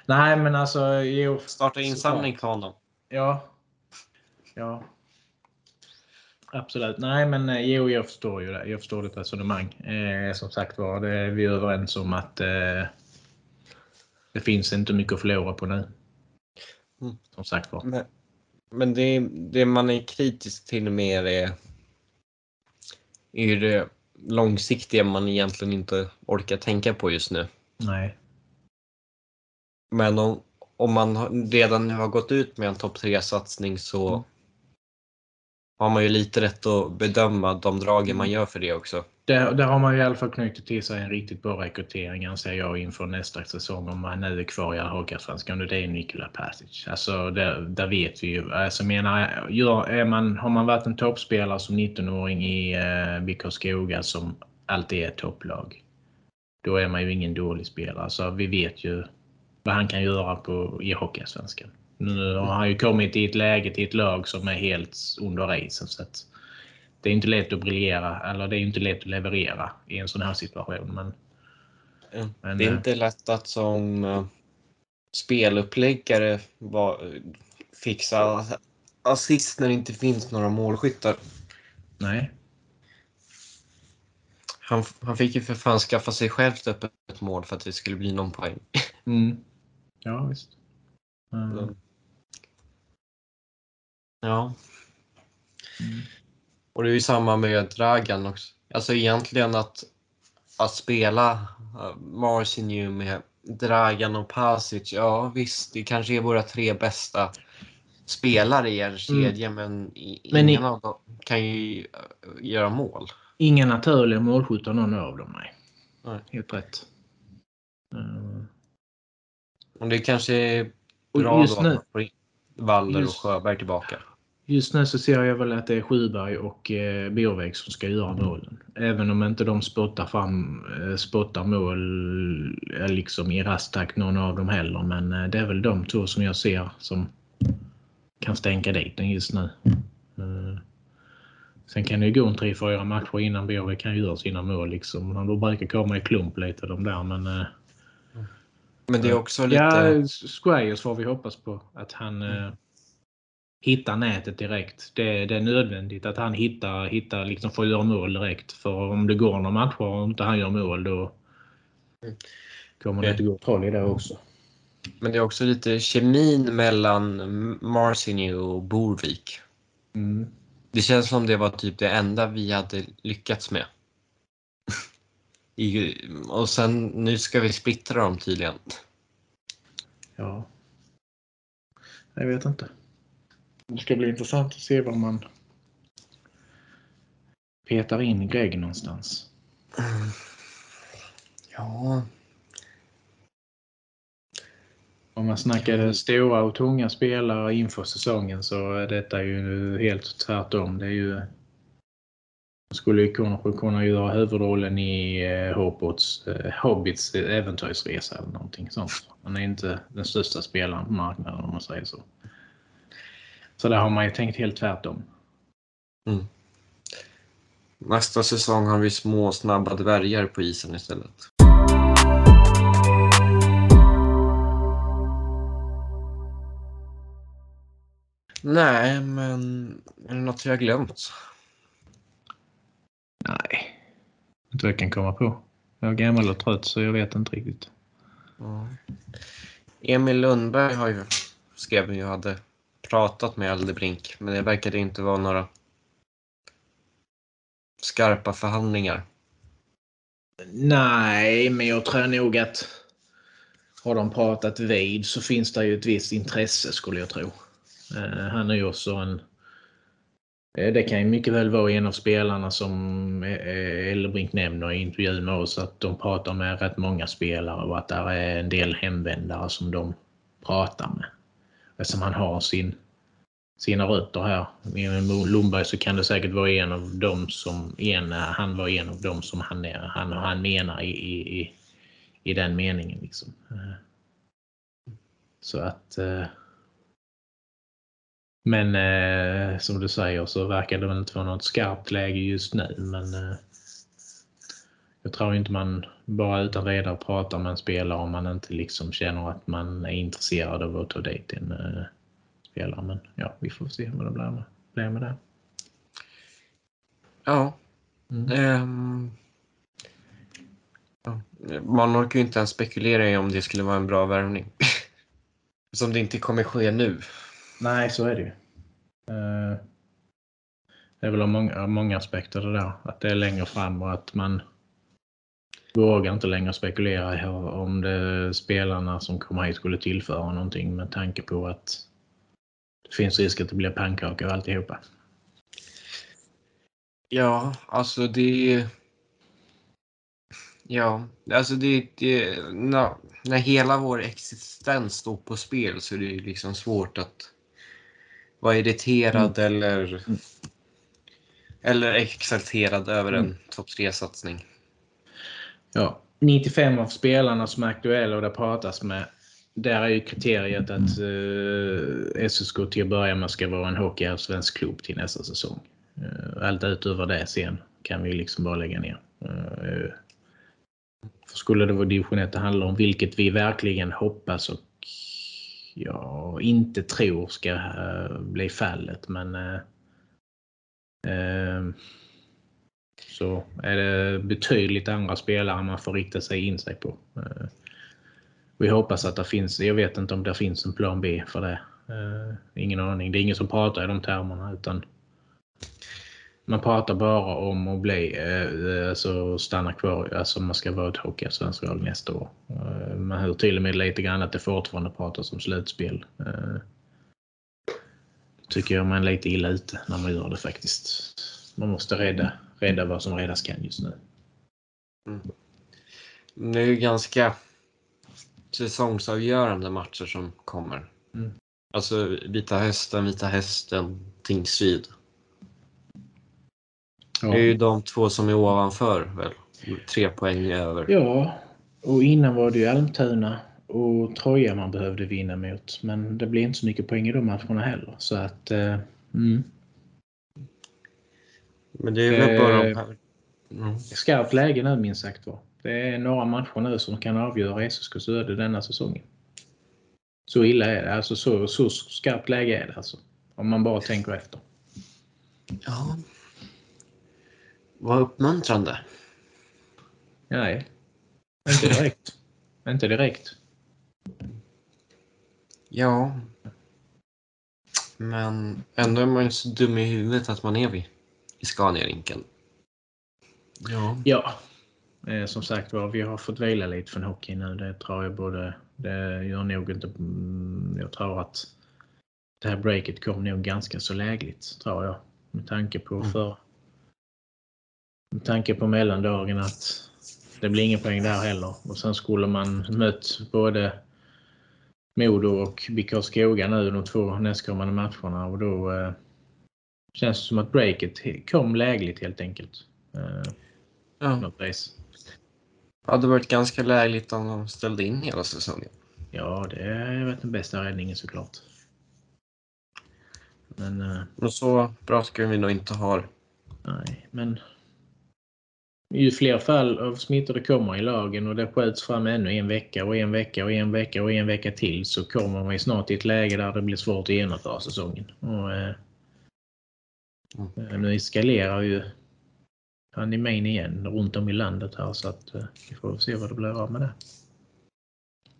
S2: Nej, men alltså jo.
S1: starta insamling för honom.
S2: Ja. Ja. Absolut. Nej, men eh, jo, jag förstår ju det. Jag förstår ditt resonemang. Eh, som sagt var, det är vi överens om att eh, det finns inte mycket att förlora på nu.
S1: Mm.
S2: Som sagt var.
S1: Men, men det, det man är kritisk till mer är, är ju det långsiktiga man egentligen inte orkar tänka på just nu.
S2: Nej.
S1: Men om, om man redan har gått ut med en topp 3-satsning så
S2: Mm
S1: har man ju lite rätt att bedöma de dragen man gör för det också.
S2: Där, där har man i alla fall knutit till sig en riktigt bra rekrytering anser jag inför nästa säsong om han nu är kvar i Hockeyallsvenskan och det är Nikola Passage. Alltså där, där vet vi ju. Alltså menar, gör, är man, har man varit en toppspelare som 19-åring i eh, BK Skoga som alltid är ett topplag. Då är man ju ingen dålig spelare. Så vi vet ju vad han kan göra på, i Hockeyallsvenskan. Nu har han ju kommit i ett läge till ett lag som är helt under racen. Så att det är inte lätt att briljera eller det är inte lätt att leverera i en sån här situation. Men, men,
S1: det är
S2: eh,
S1: inte lätt att som eh, speluppläggare fixa assist när det inte finns några målskyttar.
S2: nej.
S1: Han, han fick ju för fan skaffa sig själv upp ett mål för att det skulle bli någon poäng.
S2: Mm. Ja, visst. Mm.
S1: Ja.
S2: Mm.
S1: Och det är ju samma med Dragan också. Alltså egentligen att, att spela uh, Marcinju med Dragan och Pasic, ja visst, det kanske är våra tre bästa spelare i en kedja, men, i,
S2: Men
S1: ingen
S2: i-
S1: av dem kan ju uh, göra mål.
S2: Inga naturliga målskyttar någon av dem, nej.
S1: Nej.
S2: Helt rätt. Mm.
S1: Och det kanske är
S2: Och
S1: bra
S2: just
S1: då
S2: nu-
S1: Waller
S2: just-
S1: och Sjöberg tillbaka.
S2: Just nu så ser jag väl att det är Sjöberg och eh, Bjurvik som ska göra målen. Även om inte de spottar fram eh, spottar mål eh, liksom i rask takt någon av dem heller. Men eh, det är väl de två som jag ser som kan stänka dit den just nu. Eh, sen kan det ju gå en tre, fyra matcher innan Bjurvik kan göra sina mål. Liksom. De brukar komma i klump lite de där. Men, eh,
S1: Men det är också lite...
S2: Ja, Squires får vi hoppas på. Att han eh, hittar nätet direkt. Det, det är nödvändigt att han hittar, hittar liksom får göra mål direkt. För om det går några matcher och inte han gör mål då
S1: Mm.
S2: kommer det
S1: Ja.
S2: inte gå troll i det också.
S1: Men det är också lite kemin mellan Marcinju och Borvik.
S2: Mm.
S1: Det känns som det var typ det enda vi hade lyckats med. <laughs> I, och sen nu ska vi splittra dem tydligen.
S2: Ja. Jag vet inte. Det ska bli intressant att se var man petar in Greg någonstans.
S1: Ja,
S2: Om man snackar stora och tunga spelare inför säsongen så är detta ju helt tvärtom. Det är ju skulle ju kanske kunna göra huvudrollen i eh, Hobbits, eh, Hobbits äventyrsresa eller någonting sånt. Han är inte den största spelaren på marknaden om man säger så. Så där har man ju tänkt helt tvärtom.
S1: nästa säsong har vi små snabba dvärgar på isen istället. Nej, men är det något jag har glömt?
S2: Nej, inte vad jag kan komma på. Jag är gammal och trött så jag vet inte riktigt.
S1: Ja. Emil Lundberg har ju, skrev ju hade pratat med Eldebrink, men det verkade inte vara några skarpa förhandlingar.
S2: Nej, men jag tror nog att har de pratat vid så finns det ju ett visst intresse skulle jag tro. Eh, han är ju också en... Eh, det kan ju mycket väl vara en av spelarna som eh, Eldebrink nämner i intervjun med oss att de pratar med rätt många spelare och att det är en del hemvändare som de pratar med. Eftersom han har sin, sina rötter här. Med Lundberg så kan det säkert vara en av dem som en, han var en av dem som han, är, han, han menar i, i, i, i den meningen. Liksom. Så att eh, men eh, som du säger så verkar det väl inte vara något skarpt läge just nu. Men eh, jag tror inte man bara utan vidare pratar med en spelare om man inte liksom känner att man är intresserad av att ta dit en eh, spelare. Men ja, vi får se vad det blir med, blir med det.
S1: Ja.
S2: Mm.
S1: ja. Man orkar ju inte ens spekulera i om det skulle vara en bra värvning. <laughs> Som det inte kommer ske nu.
S2: Nej, så är det ju. Eh, Det är väl av många, många aspekter det där. Att det är längre fram och att man vågar inte längre spekulera i om det spelarna som kommer hit skulle tillföra någonting med tanke på att det finns risk att det blir pannkaka och alltihopa.
S1: Ja, alltså det... Ja, alltså det... det när, när hela vår existens står på spel så är det liksom svårt att vara irriterad mm. eller eller exalterad över en mm. topp 3-satsning.
S2: Ja, 95 av spelarna som är aktuella och det pratas med där är ju kriteriet att eh, SSK till att börja med ska vara en hockeyallsvensk klubb till nästa säsong. Eh, allt utöver det sen kan vi liksom bara lägga ner. Eh, för skulle det vara division 1 det handlar om, vilket vi verkligen hoppas och ja, inte tror ska uh, bli fallet. Men uh, uh, så är det betydligt andra spelare man får rikta sig in sig på. Vi hoppas att det finns, jag vet inte om det finns en plan B för det. Eh, ingen aning. Det är ingen som pratar i de termerna utan man pratar bara om att bli, eh, alltså stanna kvar, alltså man ska vara ett hockeyallsvenskt lag nästa år. Eh, man hör till och med lite grann att det fortfarande pratas om slutspel. Eh, tycker jag man är lite illa ute när man gör det faktiskt. Man måste rädda, rädda vad som räddas kan just nu.
S1: Mm. Nu ganska säsongsavgörande matcher som kommer. Mm. Alltså Vita Hästen, Vita Hästen, Tingsryd. Ja. Det är ju de två som är ovanför väl? Tre poäng över.
S2: Ja, och innan var det ju Almtuna och Troja man behövde vinna mot. Men det blir inte så mycket poäng i de matcherna heller. Så att, eh, mm.
S1: Men det är väl bara de här.
S2: Mm. Skarpt läge nu minst sagt var. Det är några matcher nu som kan avgöra SSKs öde denna säsongen. Så illa är det. Alltså så, så skarpt läge är det alltså. Om man bara tänker efter.
S1: Ja, vad uppmuntrande.
S2: Nej, inte direkt. <laughs> inte direkt.
S1: Ja. Men ändå är man ju så dum i huvudet att man är vid i Scania-rinken.
S2: Ja. Ja. Eh, som sagt var, vi har fått vila lite från hockey nu. Det tror jag både... Det gör nog inte... Mm, jag tror att det här breaket kom nog ganska så lägligt, tror jag. Med tanke på mm. för med tanke på mellandagen att det blir ingen poäng där heller. Och sen skulle man mött både Modo och BK Karlskoga nu de två nästkommande matcherna och då eh, känns det som att breaket kom lägligt helt enkelt. Eh,
S1: ja. Något race. Det hade varit ganska lägligt om de ställde in hela säsongen.
S2: Ja, det är väl den bästa räddningen såklart. Men, eh,
S1: Men så bra ska vi nog inte ha
S2: Nej, men ju fler fall av smittor det kommer i lagen och det skjuts fram ännu en vecka och en vecka och en vecka och en vecka till så kommer man snart i ett läge där det blir svårt att genomföra säsongen. Och, eh, mm. Nu eskalerar ju pandemin igen runt om i landet här så att eh, vi får se vad det blir av med det.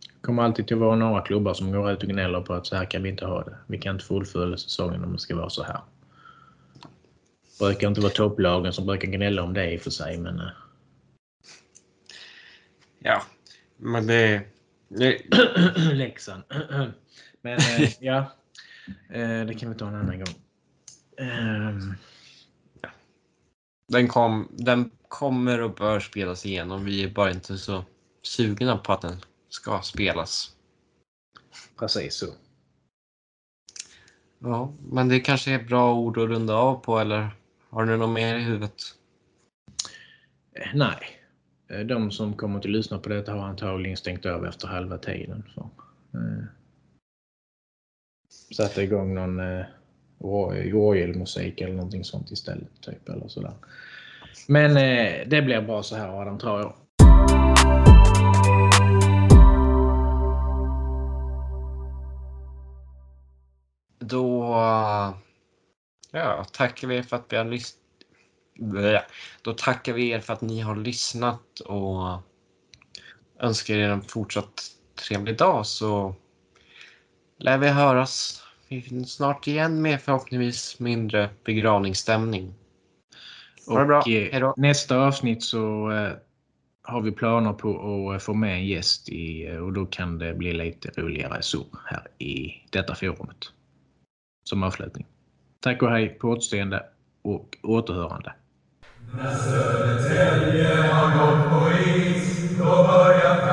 S2: Det kommer alltid att vara några klubbar som går ut och gnäller på att så här kan vi inte ha det. Vi kan inte fullfölja säsongen om det ska vara så här brukar inte vara topplagen som brukar gnälla om det i och för sig. Men... Eh.
S1: Ja, men det... det... <clears throat>
S2: Leksand. <clears throat> men eh, ja, det kan vi ta en annan gång.
S1: Den, kom, den kommer och bör spelas igenom. Vi är bara inte så sugna på att den ska spelas.
S2: Precis så.
S1: Ja, men det kanske är bra ord att runda av på eller har du något mer i huvudet?
S2: Eh, nej. Eh, de som kommer att lyssna på detta har antagligen stängt av efter halva tiden. Så. Eh. Satte igång någon eh, Royal-musik eller någonting sånt istället. Typ, eller sådär. Men eh, det blir bra så här Adam, tror jag.
S1: Då Ja, tackar vi er för att vi har lyssnat. Då tackar vi er för att ni har lyssnat och önskar er en fortsatt trevlig dag så lär vi höras snart igen med förhoppningsvis mindre begravningsstämning.
S2: Ha det bra. Eh, Hejdå. Nästa avsnitt så eh, har vi planer på att få med en gäst i, och då kan det bli lite roligare så här i detta forumet. Som avslutning. Tack och hej på återseende och återhörande. När Södertälje har gått på is, då börjar